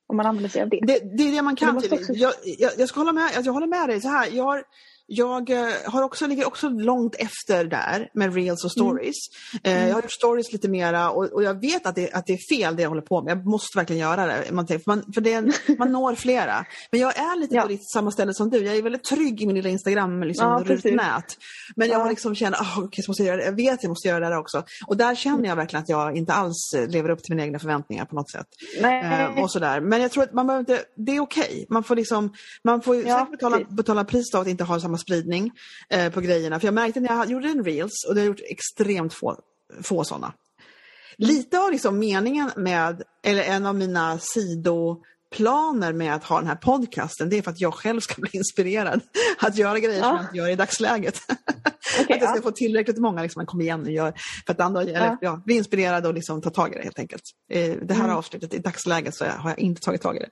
om man använder sig av det. Det, det är det man kan. Också... Jag, jag, jag, ska hålla med, jag håller med dig. Så här, jag har, jag eh, har också, ligger också långt efter där med reels och mm. stories. Mm. jag har gjort stories lite mera och, och, jag vet att det, att det är fel det jag håller på med. Jag måste verkligen göra det. Man, för man, för det, (laughs) man når flera. Men jag är lite ja. på ditt samma ställe som du. Jag är väldigt trygg i min lilla Instagram liksom, ja, rutnät. Men jag ja. liksom känner oh, okay, jag, måste göra det. jag vet att jag måste göra det där också. Och där känner jag verkligen att jag inte alls lever upp till mina egna förväntningar på något sätt. Eh, och sådär. Men jag tror att man behöver inte, det är okej. Okay. Man får, liksom, man får ja, säkert betala, betala pris av att inte ha samma spridning eh, på grejerna. För jag märkte när jag gjorde en reels, och det har gjort extremt få, få sådana. Lite av liksom meningen med, eller en av mina sidoplaner med att ha den här podcasten, det är för att jag själv ska bli inspirerad (laughs) att göra grejer ja. som jag inte gör i dagsläget. (laughs) Okay, att jag ska ja. få tillräckligt många, liksom, kom igen och gör, för att andra, eller, ja. ja, bli inspirerad och liksom ta tag i det helt enkelt. Eh, det här mm. avslutet, i dagsläget så har jag inte tagit tag i det.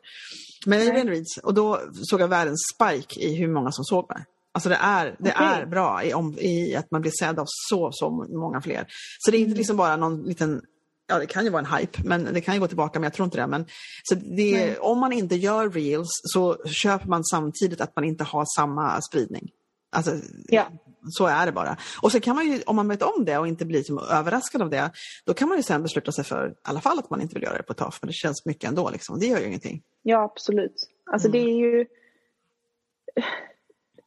Men jag gjorde en reads och då såg jag världens spike i hur många som såg mig. Alltså det är, det okay. är bra i, om, i att man blir sedd av så, så många fler. Så det är inte mm. liksom bara någon liten Ja, det kan ju vara en hype, men det kan ju gå tillbaka, men jag tror inte det. Men, så det, om man inte gör reels så köper man samtidigt att man inte har samma spridning. Alltså, ja. Så är det bara. Och så kan man ju, om man vet om det och inte blir som överraskad av det, då kan man ju sen besluta sig för i alla fall att man inte vill göra det på ett tag, för det känns mycket ändå. Liksom. Det gör ju ingenting. Ja, absolut. Alltså mm. det är ju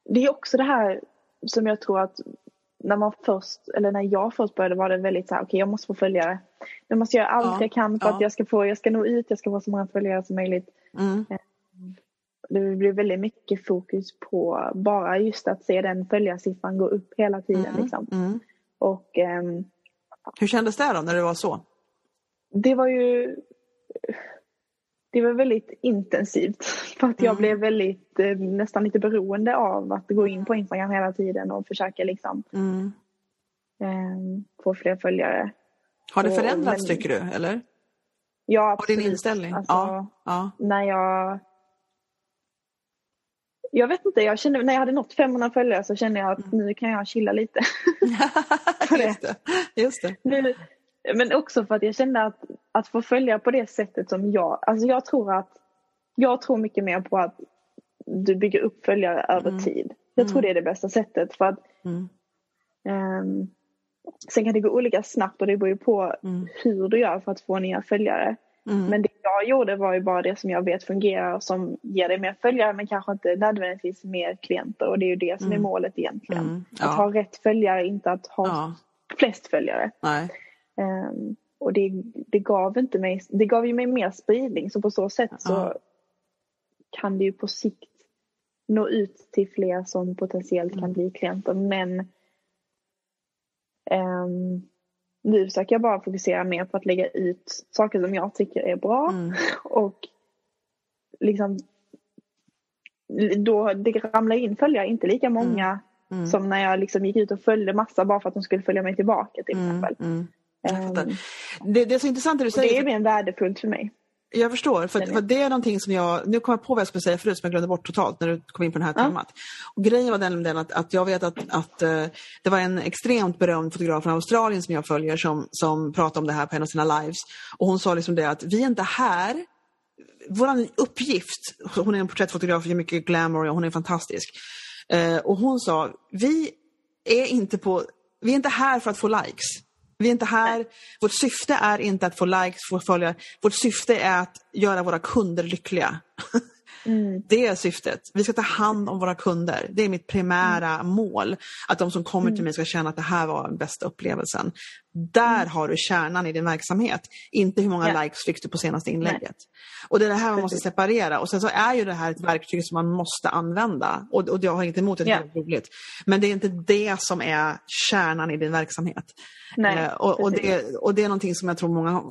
det är också det här som jag tror att när man först, eller när jag först började var det väldigt så här, okej okay, jag måste få följare. Jag måste göra allt ja, jag kan för ja. att jag ska få, jag ska nå ut, jag ska få så många följare som möjligt. Mm. Eh, det blir väldigt mycket fokus på bara just att se den följarsiffran gå upp hela tiden. Mm. Liksom. Mm. Och, um, Hur kändes det då när det var så? Det var ju det var väldigt intensivt (laughs) för att jag mm. blev väldigt, eh, nästan lite beroende av att gå in på Instagram hela tiden och försöka liksom mm. eh, få fler följare. Har det förändrats och, men, tycker du eller? Ja absolut. Och din inställning? Alltså, ja, ja. När jag jag vet inte, jag kände, när jag hade nått 500 följare så kände jag att mm. nu kan jag chilla lite. (laughs) (laughs) just det. Just det. Nu, men också för att jag kände att, att få följa på det sättet som jag, alltså jag tror att jag tror mycket mer på att du bygger upp följare över mm. tid. Jag tror mm. det är det bästa sättet för att mm. um, Sen kan det gå olika snabbt och det beror ju på mm. hur du gör för att få nya följare. Mm. Men det jag gjorde var ju bara det som jag vet fungerar och som ger dig mer följare men kanske inte nödvändigtvis mer klienter och det är ju det som är målet egentligen. Ja. Att ha rätt följare, inte att ha ja. flest följare. Nej. Um, och det, det, gav inte mig, det gav ju mig mer spridning så på så sätt så ja. kan det ju på sikt nå ut till fler som potentiellt kan mm. bli klienter men um, nu försöker jag bara fokusera mer på att lägga ut saker som jag tycker är bra mm. (laughs) och liksom då det ramlar in följare, inte lika många mm. Mm. som när jag liksom gick ut och följde massa bara för att de skulle följa mig tillbaka till mm. exempel. Mm. Um, det, det, är så intressant det du säger. Det är mer värdefullt för mig. Jag förstår, för, för, det är någonting som jag, nu kommer jag på vad jag skulle säga förut som jag glömde bort totalt när du kom in på det här ja. temat. Och grejen var den, den att, att jag vet att, att uh, det var en extremt berömd fotograf från Australien som jag följer som, som pratade om det här på en av sina lives. Och hon sa liksom det att vi är inte här, vår uppgift, hon är en porträttfotograf, gör mycket glamour och hon är fantastisk. Uh, och hon sa, vi är inte på, vi är inte här för att få likes. Vi är inte här, vårt syfte är inte att få likes, få följare. Vårt syfte är att göra våra kunder lyckliga. Mm. Det är syftet. Vi ska ta hand om våra kunder. Det är mitt primära Mm. mål. Att de som kommer till mig ska känna att det här var den bästa upplevelsen. Där har du kärnan i din verksamhet. Inte hur många Mm. Ja. likes fick du på senaste inlägget. Och det är det här man måste separera. Och sen så är ju det här ett verktyg som man måste använda. Och, och jag har inte emot det, Ja. det är roligt. Men det är inte det som är kärnan i din verksamhet. Nej, Eh, och, och, det, och det är någonting som jag tror många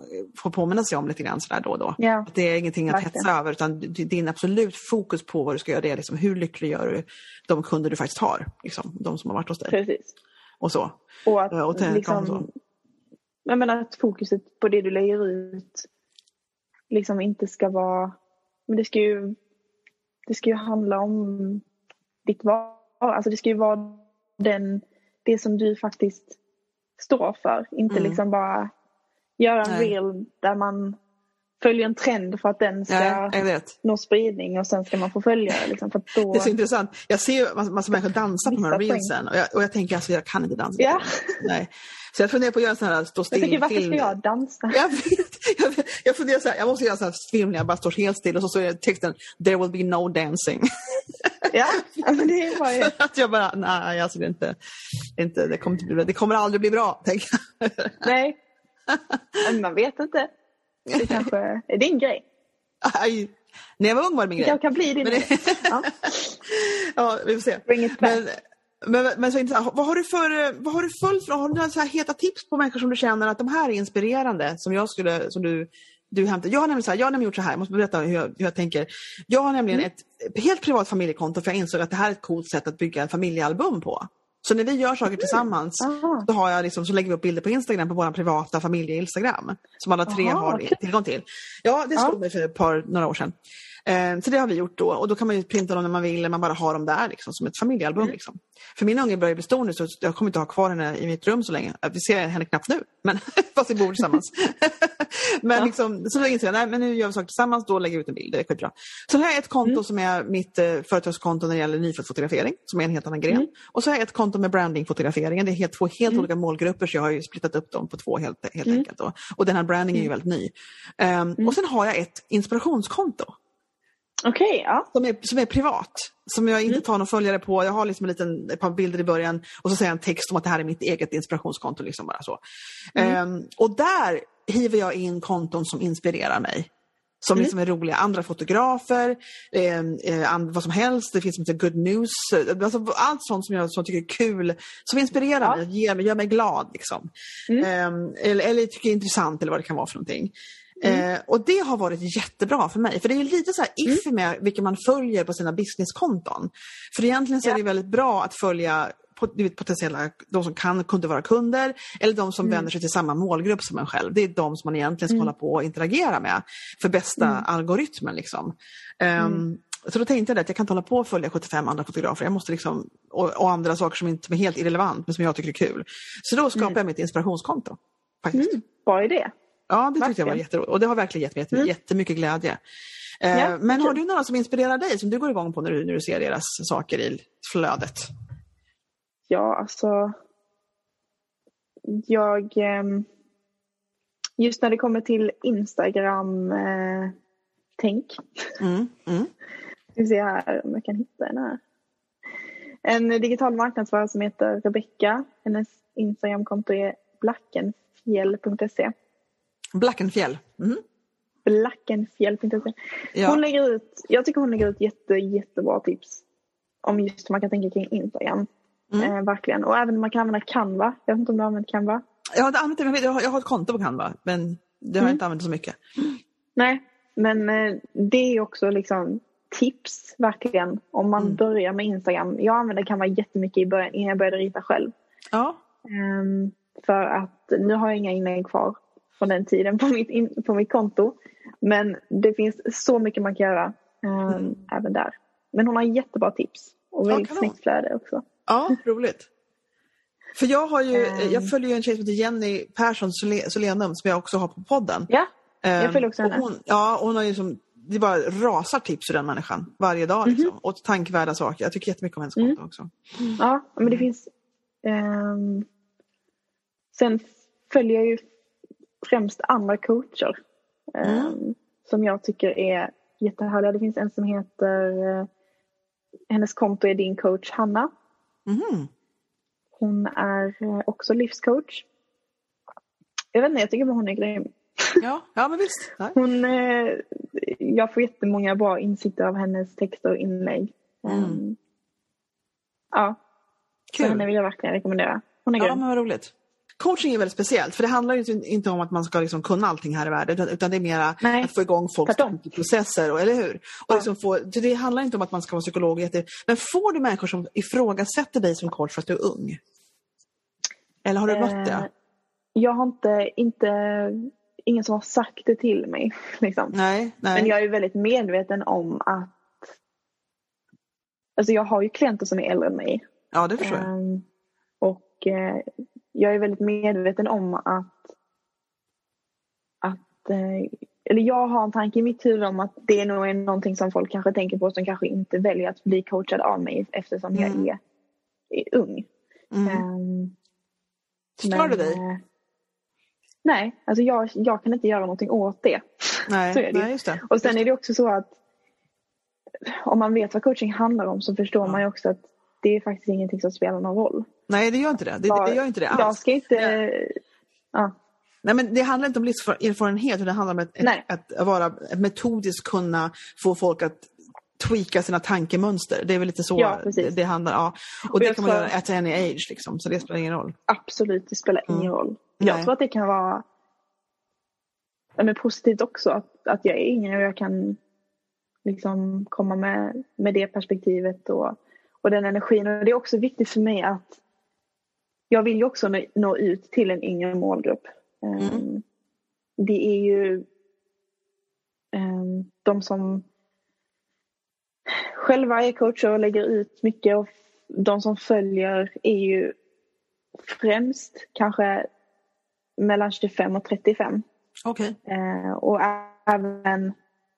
får påminna sig om lite grann sådär då och då. Ja. Att det är ingenting att Verkligen. hetsa över utan din absolut fokus på vad du ska göra det är liksom, hur lycklig gör du de kunder du faktiskt har. Liksom, de som har varit hos dig. Precis. Och så. Och att, Ja, och liksom, så. Jag menar att fokuset på det du lägger ut liksom inte ska vara... Men det ska ju, det ska ju handla om ditt val. Alltså det ska ju vara den, det som du faktiskt står för. Inte Mm. liksom bara göra en Nej. reel där man följer en trend för att den ska Ja, nå spridning och sen ska man få följare. Liksom, för då... Det är så intressant. Jag ser ju massa, massa människor dansa på de här reelsen och jag, och jag tänker alltså jag kan inte dansa. Ja. Nej. Så jag funderar på att göra sån här stå Jag tycker varför ska jag dansa? (laughs) Jag, vet, jag, vet, jag funderar så här, jag måste göra en sån här film när jag bara står helt still och så står det texten There will be no dancing. (laughs) Ja, men det är bara (laughs) att jag bara, nej alltså det är inte, inte det, kommer inte bli, det kommer aldrig bli bra. Tänker jag. Nej. Men man vet inte. Det kanske är din grej. Aj, när jag var ung var det min Det grej. kanske kan bli din Men grej. det, Ja. ja, vi får se. Bring it back. Men, men, men så intressant. Vad har du för, vad har du följt för, har du några så här heta tips på människor som du känner att de här är inspirerande som jag skulle, som du, du hämtar? Jag har nämligen, så här, jag har nämligen gjort så här, jag måste berätta hur jag, hur jag tänker. Jag har nämligen Mm. ett helt privat familjekonto för jag insåg att det här är ett coolt sätt att bygga en familjealbum på. Så när vi gör saker tillsammans Aha. så, har jag liksom, så lägger vi upp bilder på Instagram på vår privata familje-Instagram. Som alla tre Aha, har tillgång till. Ja, det Ja. slog mig för ett par, några år sedan. Eh, så det har vi gjort då och då kan man ju printa dem när man vill, man bara har dem där liksom, som ett familjealbum. Mm. Liksom. För min unge börjar bli stor nu så jag kommer inte ha kvar henne i mitt rum så länge. Eh, Vi ser henne knappt nu, men (laughs) fast vi bor tillsammans. (laughs) men Ja. liksom, så då inser jag, nej men nu gör vi saker tillsammans, då lägger jag ut en bild, det är skitbra. Så här har jag ett konto Mm. som är mitt eh, företagskonto när det gäller nyföddfotografering, som är en helt annan gren. Mm. Och så har jag ett konto med brandingfotograferingen, det är helt, två helt olika målgrupper så jag har ju splittat upp dem på två helt, helt Mm. enkelt. Då. Och den här branding är ju väldigt ny. Ehm, Och sen har jag ett inspirationskonto Okej, ja. som är, som är privat. Som jag inte tar någon följare på. Jag har liksom en liten, ett par bilder i början och så säger jag en text om att det här är mitt eget inspirationskonto. Liksom bara så. Ehm, och där hiver jag in konton som inspirerar mig. Som liksom är roliga. Andra fotografer, eh, eh, and, vad som helst. Det finns som heter good news. eh, Alltså, allt sånt som jag som tycker är kul. Som inspirerar Ja. mig, ger gör mig glad. Liksom. Ehm, eller, eller tycker är intressant eller vad det kan vara för någonting. Eh, och det har varit jättebra för mig. För det är lite så här iffy med vilka man följer på sina businesskonton. För egentligen så är det väldigt bra att följa potentiella, de som kan kunde vara kunder eller de som vänder sig till samma målgrupp som en själv. Det är de som man egentligen ska hålla på och interagera med för bästa algoritmen. Liksom. Ehm, Så då tänkte jag att jag kan inte hålla på och följa 75 andra fotografer. Jag måste liksom, och, och andra saker som inte är helt irrelevant men som jag tycker är kul. Så då skapade jag mitt inspirationskonto. Faktiskt. Bra idé. Ja, det tyckte jag var. Mm. jätteroligt. Och det har verkligen gett mig jätte, jättemycket glädje. Eh, Ja, men har du några som inspirerar dig, som du går igång på när du, när du ser deras saker i flödet? Ja, alltså. Jag... ehm, Just när det kommer till Instagram eh, tänk. Mm, mm. (laughs) Ska se här om jag kan hitta den här. En digital marknadsförare som heter Rebecca. Hennes Instagramkonto är blackenfjäll.se. Blackenfjäll. Mm. Blackenfjäll.se. Ja. Hon lägger ut, jag tycker hon lägger ut jätte, jättebra tips om just hur man kan tänka kring Instagram. Mm. Eh, verkligen. Och även man kan använda Canva. Jag vet inte om du har använt Canva? Jag har inte använt det, men jag har, jag har ett konto på Canva, men det har Mm. jag inte använt så mycket. Nej, men eh, det är också liksom tips verkligen om man Mm. börjar med Instagram. Jag använde Canva jättemycket i början innan jag började rita själv. Ja. Ehm, för att nu har jag inga inlägg kvar från den tiden på mitt, in, på mitt konto. Men det finns så mycket man kan göra ehm, även där. Men hon har jättebra tips och Mm. Ja, väldigt kanon. snyggt flöde också. ja, roligt. För jag har ju, Ehm. jag följer ju en tjej som heter Jenny Persson Sole- Solenum som jag också har på podden. Ja, jag Ehm, följer också och henne. Hon, ja, hon har ju som, det bara rasar tips ur den människan varje dag. Mhm. Liksom. Och tankvärda saker. Jag tycker jättemycket om hennes Mm. konto också. Ja, men det finns... ehm, sen följer jag ju främst andra coacher. Mm. Som jag tycker är jättehärliga. Det finns en som heter, eh, hennes konto är din coach Hanna. Mhm. Hon är eh, också livscoach. Jag vet inte, jag tycker bara hon är grym. (laughs) Ja, ja men visst. Nej. Hon, eh, jag får jättemånga bra insikter av hennes texter och inlägg. Mm. Ehm, ja, så henne Kul. vill jag verkligen rekommendera. Hon är Ja, grym. men vad roligt. Coaching är väldigt speciellt, för det handlar ju inte- inte om att man ska liksom kunna allting här i världen, utan, det är mera Nej. att få igång folks och, eller hur? Och liksom få, så det handlar inte om att man ska vara psykolog, men får du människor som ifrågasätter dig som coach för att du är ung? Eller har du mött Eh, det? Jag har inte, inte, ingen som har sagt det till mig. (laughs) Liksom. Nej, nej. Men jag är väldigt medveten om att Alltså jag har ju klienter som är äldre än mig. Ja, det förstår jag. Ehm, och eh, jag är väldigt medveten om att, att eh, eller jag har en tanke i mitt huvud om att det nog är någonting som folk kanske tänker på som kanske inte väljer att bli coachad av mig eftersom Mm. jag är, är ung. Mm. Stör det men, dig? eh, Nej, alltså jag, jag kan inte göra någonting åt det. Nej, (laughs) så är det nej, just det. Och sen är det också så att om man vet vad coaching handlar om så förstår Ja. man ju också att det är faktiskt ingenting som spelar någon roll. Nej, det gör inte det. Det, det gör inte det Jag alls. ska inte... Ja. Ja. Nej, men det handlar inte om livserfarenhet, det handlar om ett, Nej. ett, att vara att metodiskt kunna få folk att tweaka sina tankemönster. Det är väl lite så Ja, det, det handlar ja. Och, Och det jag kan man göra at any age, liksom, så det spelar ingen roll. Absolut, det spelar ingen Mm. roll. Nej. Jag tror att det kan vara men positivt också att, att jag är yngre och jag kan liksom komma med, med det perspektivet och, och den energin. Och det är också viktigt för mig att jag vill ju också nå, nå ut till en yngre målgrupp. Mm. Um, Det är ju um, de som själva är coacher och lägger ut mycket och de som följer är ju främst kanske mellan 25 och 35. Okej. Eh, och även,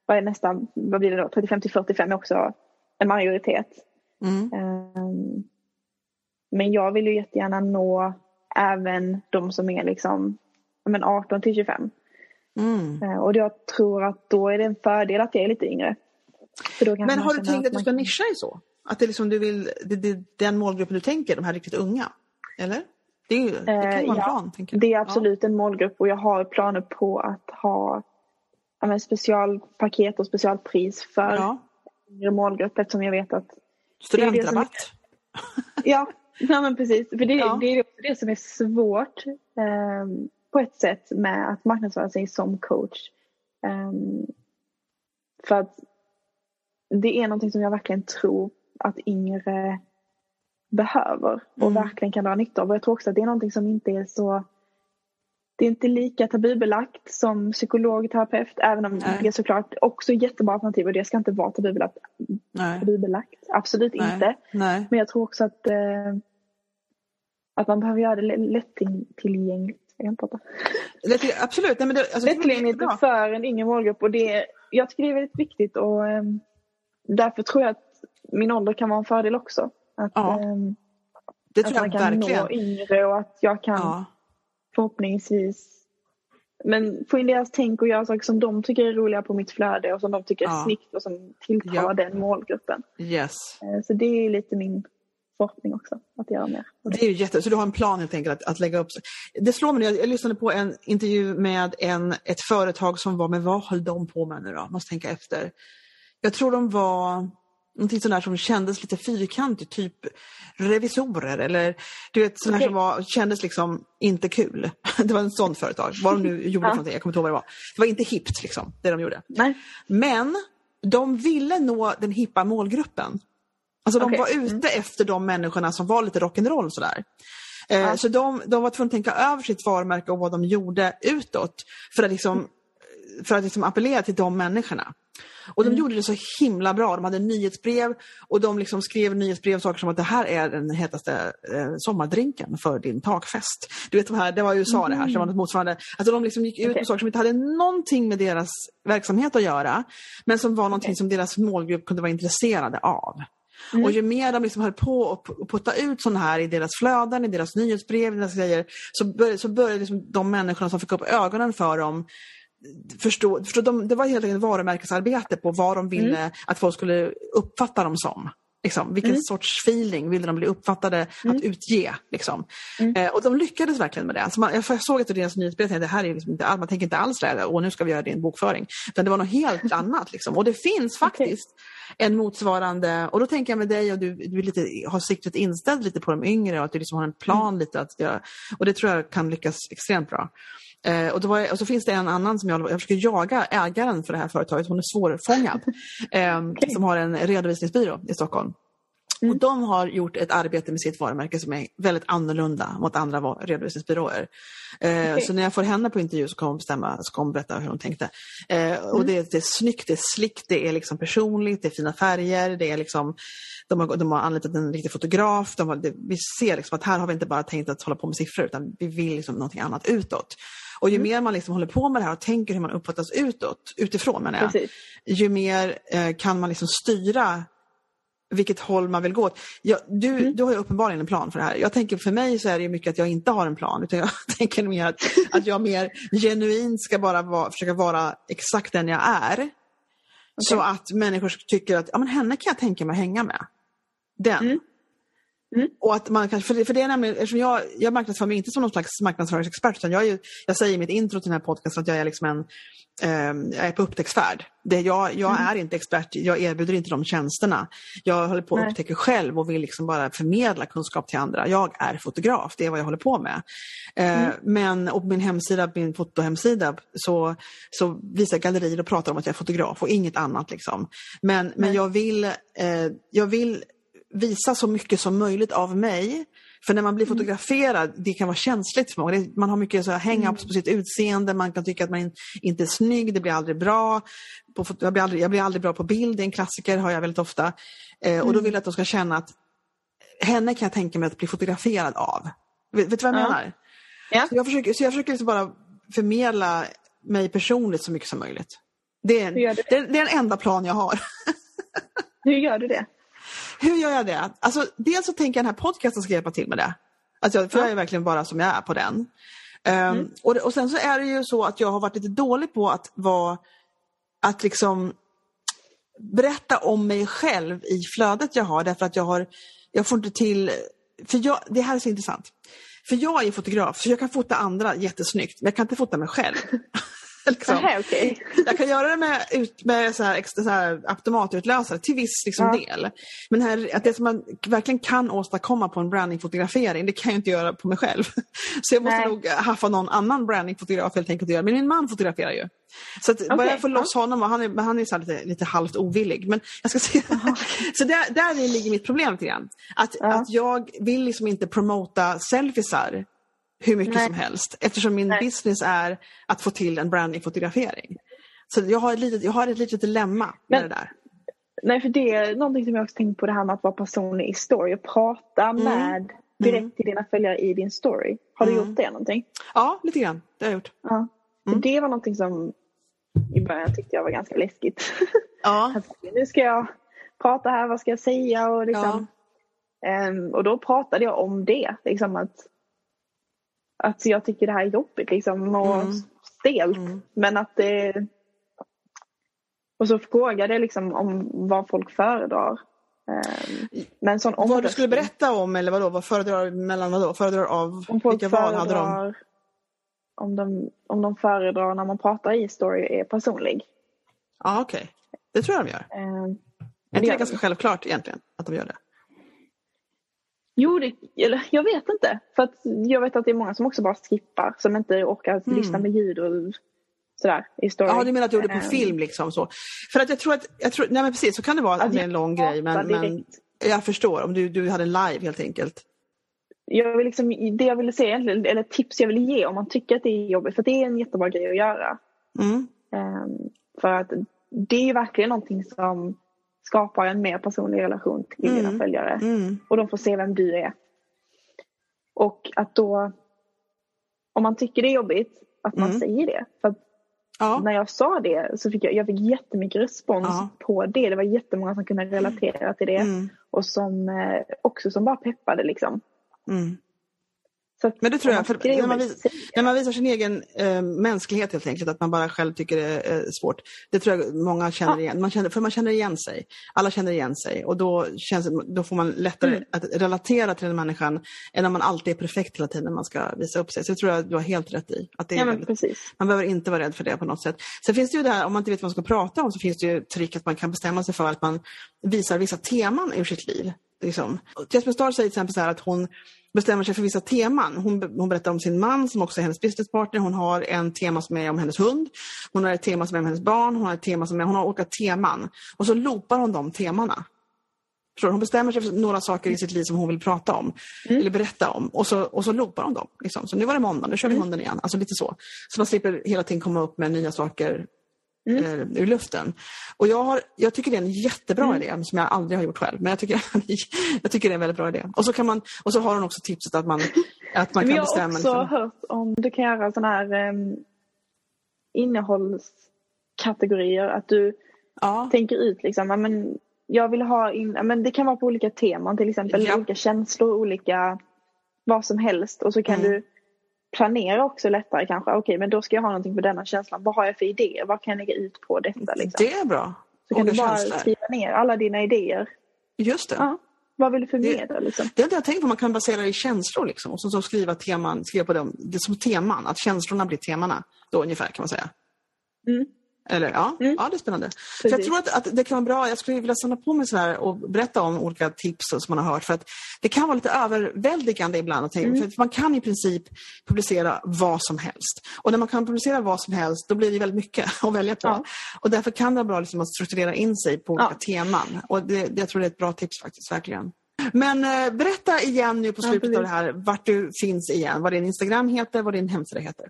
vad är nästan, vad blir det då, 35 till 45 är också en majoritet. Mm. Eh, men jag vill ju jättegärna nå även de som är liksom ja, men 18 till 25. Mm. Eh, och jag tror att då är det en fördel att jag är lite yngre. För då kanske Men har du tänkt att du man ska nischa dig så? Att det är liksom du vill, det, det, den målgruppen du tänker, de här riktigt unga? Eller? Det, är ju, det kan ju vara en Eh, ja. plan, tänker jag. Det är absolut en målgrupp och jag har planer på att ha ja, specialpaket och specialpris för Ja. yngre målgrupp eftersom jag vet att Studentrabatt. Ja, (laughs) ja men precis. För det, Ja. det är också det som är svårt eh, på ett sätt med att marknadsföra sig som coach. Eh, för att det är någonting som jag verkligen tror att yngre behöver och Mm. verkligen kan dra nytta av. Och jag tror också att det är någonting som inte är så det är inte lika tabubelagt som psykolog, terapeut, även om Nej. det är såklart också jättebra alternativ och det ska inte vara tabubelagt. Nej. tabubelagt. Absolut Nej. inte. Men jag tror också att, eh, att man behöver göra det lä- lättillgängligt. Jag kan inte prata. Det, absolut. Nej, men det, alltså, är Lättillgängligt för en yngre målgrupp. Och det, jag tycker det är väldigt viktigt och eh, därför tror jag att min ålder kan vara en fördel också. Att, Ja, eh, Det att tror man jag kan verkligen. nå yngre och att jag kan Ja. Förhoppningsvis men få in deras tänk och göra saker som de tycker är roliga på mitt flöde och som de tycker är Ja. snyggt och som tilltalar Ja. den målgruppen. Yes. Eh, Så det är lite min förhoppning också, att göra mer. Det är ju jätte, så du har en plan helt enkelt att, att lägga upp. Det slår mig, jag, jag lyssnade på en intervju med en, ett företag som var, men vad höll de på med nu då? Måste tänka efter. Jag tror de var någonting sånt där som kändes lite fyrkantigt, typ revisorer eller du vet här Okej. som var, kändes liksom inte kul. (laughs) Det var en sån företag, vad de nu (laughs) gjorde Ja. för någonting, jag kommer inte ihåg vad det var. Det var inte hippt liksom, det de gjorde. Nej. Men de ville nå den hippa målgruppen. Alltså de Okej. var ute efter de människorna som var lite rock'n'roll sådär. Eh, Ja. Så de, de var tvungna att tänka över sitt varumärke och vad de gjorde utåt för att liksom, för att liksom appellera till de människorna. Och de gjorde det så himla bra. De hade nyhetsbrev och de liksom skrev nyhetsbrev saker som att det här är den hetaste eh, sommardrinken för din takfest. Du vet de här, det var USA det här, så det var något motsvarande. Alltså de liksom gick ut med saker som inte hade någonting med deras verksamhet att göra. Men som var någonting som deras målgrupp kunde vara intresserade av. Mm. Och ju mer de liksom höll på och putta ut sådana här i deras flöden, i deras nyhetsbrev, i deras grejer, så började, så började liksom de människorna som fick upp ögonen för dem förstå, förstå de, det var helt enkelt varumärkesarbete på vad de ville Mm. att folk skulle uppfatta dem som. Liksom, vilken Mm. sorts feeling ville de bli uppfattade Mm. att utge? Liksom. Mm. Eh, och de lyckades verkligen med det. Alltså man, jag såg av deras nyhetsbrev tänkte, det här är liksom inte, all- man tänker inte alls det och nu ska vi göra din bokföring. Utan det var något helt (laughs) annat. Liksom. Och det finns faktiskt en motsvarande, och då tänker jag med dig och du, du lite, har siktet inställt lite på de yngre och att du liksom har en plan lite att göra. Och det tror jag kan lyckas extremt bra. Eh, och, var och så finns det en annan som jag, jag försöker jaga ägaren för det här företaget, hon är svårfångad. (laughs) eh, Som har en redovisningsbyrå i Stockholm. Mm. Och de har gjort ett arbete med sitt varumärke som är väldigt annorlunda mot andra redovisningsbyråer. Eh, Okej. Så när jag får henne på intervju så kommer hon bestämma, så kommer hon berätta hur hon tänkte. Eh, och Mm. det, det är snyggt, det är slickt, det är liksom personligt, det är fina färger, det är liksom de har, de har anlitat en riktig fotograf. De har, det, vi ser liksom att här har vi inte bara tänkt att hålla på med siffror utan vi vill liksom någonting annat utåt. Och ju Mm. mer man liksom håller på med det här och tänker hur man uppfattas utåt, utifrån menar jag, Precis. ju mer eh, kan man liksom styra vilket håll man vill gå åt. Jag, du, Mm. du har ju uppenbarligen en plan för det här. Jag tänker för mig så är det mycket att jag inte har en plan utan jag (laughs) tänker mer att, att jag mer genuint ska bara vara, försöka vara exakt den jag är. Så att människor tycker att ja, men henne kan jag tänka mig att hänga med. Den. Mm. Mm. Och att man kanske, för, det, för det är nämligen, eftersom jag, jag marknadsför mig inte som någon slags marknadsföringsexpert utan jag, är jag säger i mitt intro till den här podcasten att jag är liksom en, ehm, jag är på upptäcktsfärd. Det, jag jag Mm. är inte expert, jag erbjuder inte de tjänsterna. Jag håller på att upptäcka själv och vill liksom bara förmedla kunskap till andra. Jag är fotograf, det är vad jag håller på med. Eh, Mm. Men och på min hemsida, min fotohemsida, så, så visar gallerier och pratar om att jag är fotograf och inget annat. Liksom. Men, men jag, vill, eh, jag vill visa så mycket som möjligt av mig. För när man blir fotograferad, det kan vara känsligt för många. Det- Man har mycket så här hang-ups på sitt utseende, man kan tycka att man in, inte är snygg, det blir aldrig bra. På, jag, blir aldrig, jag blir aldrig bra på bild, det är en klassiker, har jag väldigt ofta. Eh, och då vill jag att de ska känna att henne kan jag tänka mig att bli fotograferad av. Vet, vet du vad jag Ja. menar? Ja. Så jag försöker, så jag försöker liksom bara förmedla mig personligt så mycket som möjligt. Det är, du det, det är den enda plan jag har. (laughs) Hur gör du det? Hur gör jag det? Alltså, dels så tänker jag den här podcasten ska hjälpa till med det. Alltså, jag- för Ja. jag är verkligen bara som jag är på den. Ehm, Mm. och, och sen så är det ju så att jag har varit lite dålig på att vara, att liksom berätta om mig själv i flödet jag har därför att jag har, jag får inte till, för jag, det här är så intressant. För jag är fotograf så jag kan fota andra jättesnyggt men jag kan inte fota mig själv. (laughs) (laughs) liksom. Nähä, okej. Jag kan göra det med, ut, med så här extra, så här automatutlösare till viss liksom, Ja. del. Men här, att det som man verkligen kan åstadkomma på en brandingfotografering, det kan jag inte göra på mig själv. (laughs) Så jag måste Nej. nog haffa någon annan brandingfotograf helt enkelt att göra. Men min man fotograferar ju. Så att bara Okej, jag får loss honom, och han är, han är så lite, lite halvt ovillig. Men jag ska (laughs) se. så där, där ligger mitt problem lite grann. Att, Ja. att jag vill liksom inte promota selfiesar hur mycket Nej. som helst eftersom min Nej. business är att få till en brandingfotografering. Så jag har ett litet, jag har ett litet dilemma med Men- det där. Nej, för det är någonting som jag också tänkt på det här med att vara personlig i story och prata med direkt Mm. till dina följare i din story. Har du Mm. gjort det någonting? Ja, lite grann. Det har jag gjort. Ja. Mm. Det var någonting som i början tyckte jag var ganska läskigt. Ja, (laughs) Att nu ska jag prata här, vad ska jag säga? Och, liksom, Ehm, och då pratade jag om det. Liksom att, att jag tycker det här är jobbigt liksom, och Mm. stelt. Mm. Men att det... Och så frågade jag liksom om vad folk föredrar. Ehm, men en sån vad du omröstning. skulle berätta om eller vadå? Vad föredrar mellan vadå? Föredrar av Om folk vilka val hade de? om de, om de föredrar när man pratar i story är personlig. Ja, okej. Det tror jag de gör. Är det inte det ganska självklart egentligen att de gör det? Jo, det, eller, jag vet inte. För att jag vet att det är många som också bara skippar. Som inte orkar Mm. lyssna med ljud och sådär i story. Ja, du menar att du gjorde på Ehm, film liksom så. För att jag tror att, jag tror, nej men precis så kan det vara att Att det är en lång grej men, men jag förstår om du, du hade en live helt enkelt. Jag vill liksom, det jag ville säga eller tips jag vill ge om man tycker att det är jobbigt. För det är en jättebra grej att göra. Mm. Ehm, för att det är ju verkligen någonting som skapar en mer personlig relation till dina Mm. följare. Mm. Och de får se vem du är. Och att då, om man tycker det är jobbigt, att man Mm. säger det. För Ja. när jag sa det så fick jag, jag fick jättemycket respons Ja. på det. Det var jättemånga som kunde relatera till det. Mm. Och som eh, också som bara peppade liksom. Så Men det tror jag, för när man, jobbigt vis, att säga. när man visar sin egen eh, mänsklighet helt enkelt, att man bara själv tycker det är eh, svårt. Det tror jag många känner Ja. igen, man känner, för man känner igen sig. Alla känner igen sig och då, känns, då får man lättare Mm. att relatera till den människan än om man alltid är perfekt hela tiden när man ska visa upp sig. Så det tror jag du har helt rätt i. Att det Ja väldigt, man behöver inte vara rädd för det på något sätt. Sen finns det ju det här, om man inte vet vad man ska prata om, så finns det ju trick att man kan bestämma sig för att man visar vissa teman ur sitt liv. Liksom. Jasmine Starr säger till exempel så här att hon bestämmer sig för vissa teman. Hon, hon berättar om sin man som också är hennes businesspartner. Hon har en tema som är om hennes hund. Hon har ett tema som är om hennes barn. Hon har ett tema som är, hon har olika teman. Och så loopar hon de temana. Förstår? Hon bestämmer sig för några saker i sitt liv som hon vill prata om. Eller berätta om. Och så, och så loopar hon dem. Liksom. Så nu var det måndag, nu kör vi hunden igen. Alltså lite så. Så man slipper hela tiden komma upp med nya saker Mm. eh, ur luften. Och jag, har, jag tycker det är en jättebra idé som jag aldrig har gjort själv. Men jag tycker, (laughs) jag tycker det är en väldigt bra idé. Och så, kan man, och så har hon också tipset att man, att man kan jag har bestämma. också liksom- hört om du kan göra sådana här um, innehållskategorier. Att du ja, tänker ut liksom, men jag vill ha in, men det kan vara på olika teman till exempel. Ja. Olika känslor, olika vad som helst. Och så kan Mm. du planera också lättare kanske. Okej men då ska jag ha någonting på denna känslan. Vad har jag för idéer? Vad kan jag lägga ut på detta? Liksom? det är bra. så kan du bara känslor. skriva ner alla dina idéer. Just det. Ja. Vad vill du förmedla liksom? Det inte jag tänkt på, man kan basera det i känslor liksom. Och så, så skriva teman, skriva på dem, det som teman, att känslorna blir temana. Då ungefär kan man säga. Mm. Eller ja, Mm. ja det är spännande. För jag tror att, att det kan vara bra, jag skulle vilja samla på mig så här och berätta om olika tips som man har hört. För att det kan vara lite överväldigande ibland. Att tänka, Mm. för man kan i princip publicera vad som helst. Och när man kan publicera vad som helst, då blir det väldigt mycket (laughs) att välja på. Ja. Och därför kan det vara bra liksom att strukturera in sig på olika Ja. teman. Och det, det, jag tror det är ett bra tips faktiskt, verkligen. Men eh, berätta igen nu på Ja, slutet av precis. det här vart du finns igen. Vad din Instagram heter, vad din hemsida heter.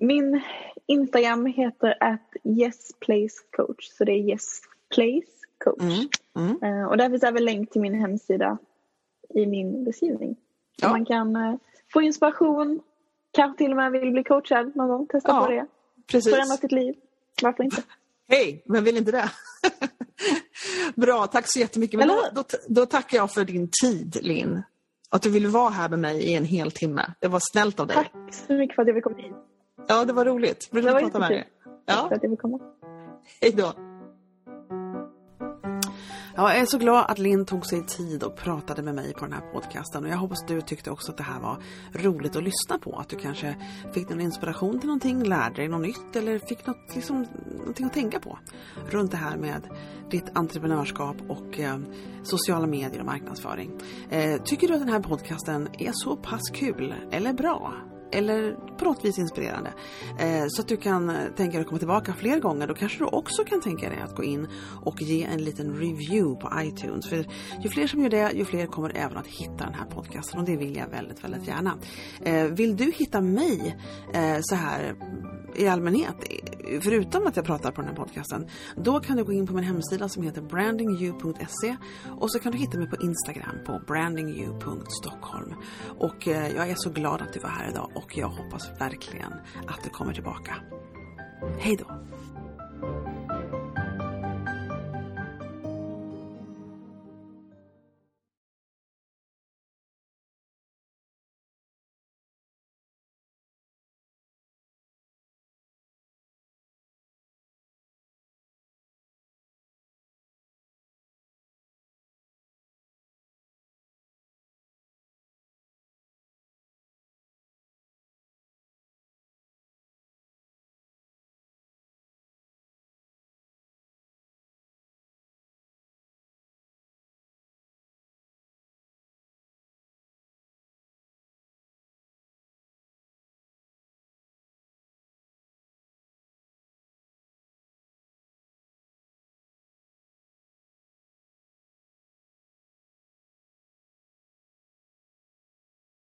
Min Instagram heter at yesplacecoach. Så det är yesplacecoach. Mm. Mm. Eh, och där finns även länk till min hemsida i min beskrivning. Så Ja. man kan eh, få inspiration, kanske till och med vill bli coachad någon gång. Testa Ja, på det. Precis. Förändra sitt liv. Varför inte? (laughs) Hej, vem vill inte det? (laughs) Bra, tack så jättemycket. Men då, då, då tackar jag för din tid, Linn. Att du ville vara här med mig i en hel timme. Det var snällt av dig. Tack så mycket för att jag fick komma hit. Ja, det var roligt. Var att prata med dig. Ja, för att jag fick komma. hej då. Ja, jag är så glad att Linn tog sig tid och pratade med mig på den här podcasten. Och jag hoppas du tyckte också att det här var roligt att lyssna på. Att du kanske fick någon inspiration till någonting, lärde dig något nytt eller fick något, liksom, någonting att tänka på. Runt det här med ditt entreprenörskap och eh, sociala medier och marknadsföring. Eh, tycker du att den här podcasten är så pass kul eller bra? Eller på något vis inspirerande. Eh, så att du kan eh, tänka dig att komma tillbaka fler gånger. Då kanske du också kan tänka dig att gå in och ge en liten review på iTunes. För ju fler som gör det, ju fler kommer även att hitta den här podcasten och det vill jag väldigt, väldigt gärna. Eh, vill du hitta mig eh, så här i allmänhet, förutom att jag pratar på den här podcasten, då kan du gå in på min hemsida som heter brandingyou.se och så kan du hitta mig på Instagram på brandingyou.stockholm. Och eh, jag är så glad att du var här idag och jag hoppas verkligen att du kommer tillbaka. Hej då!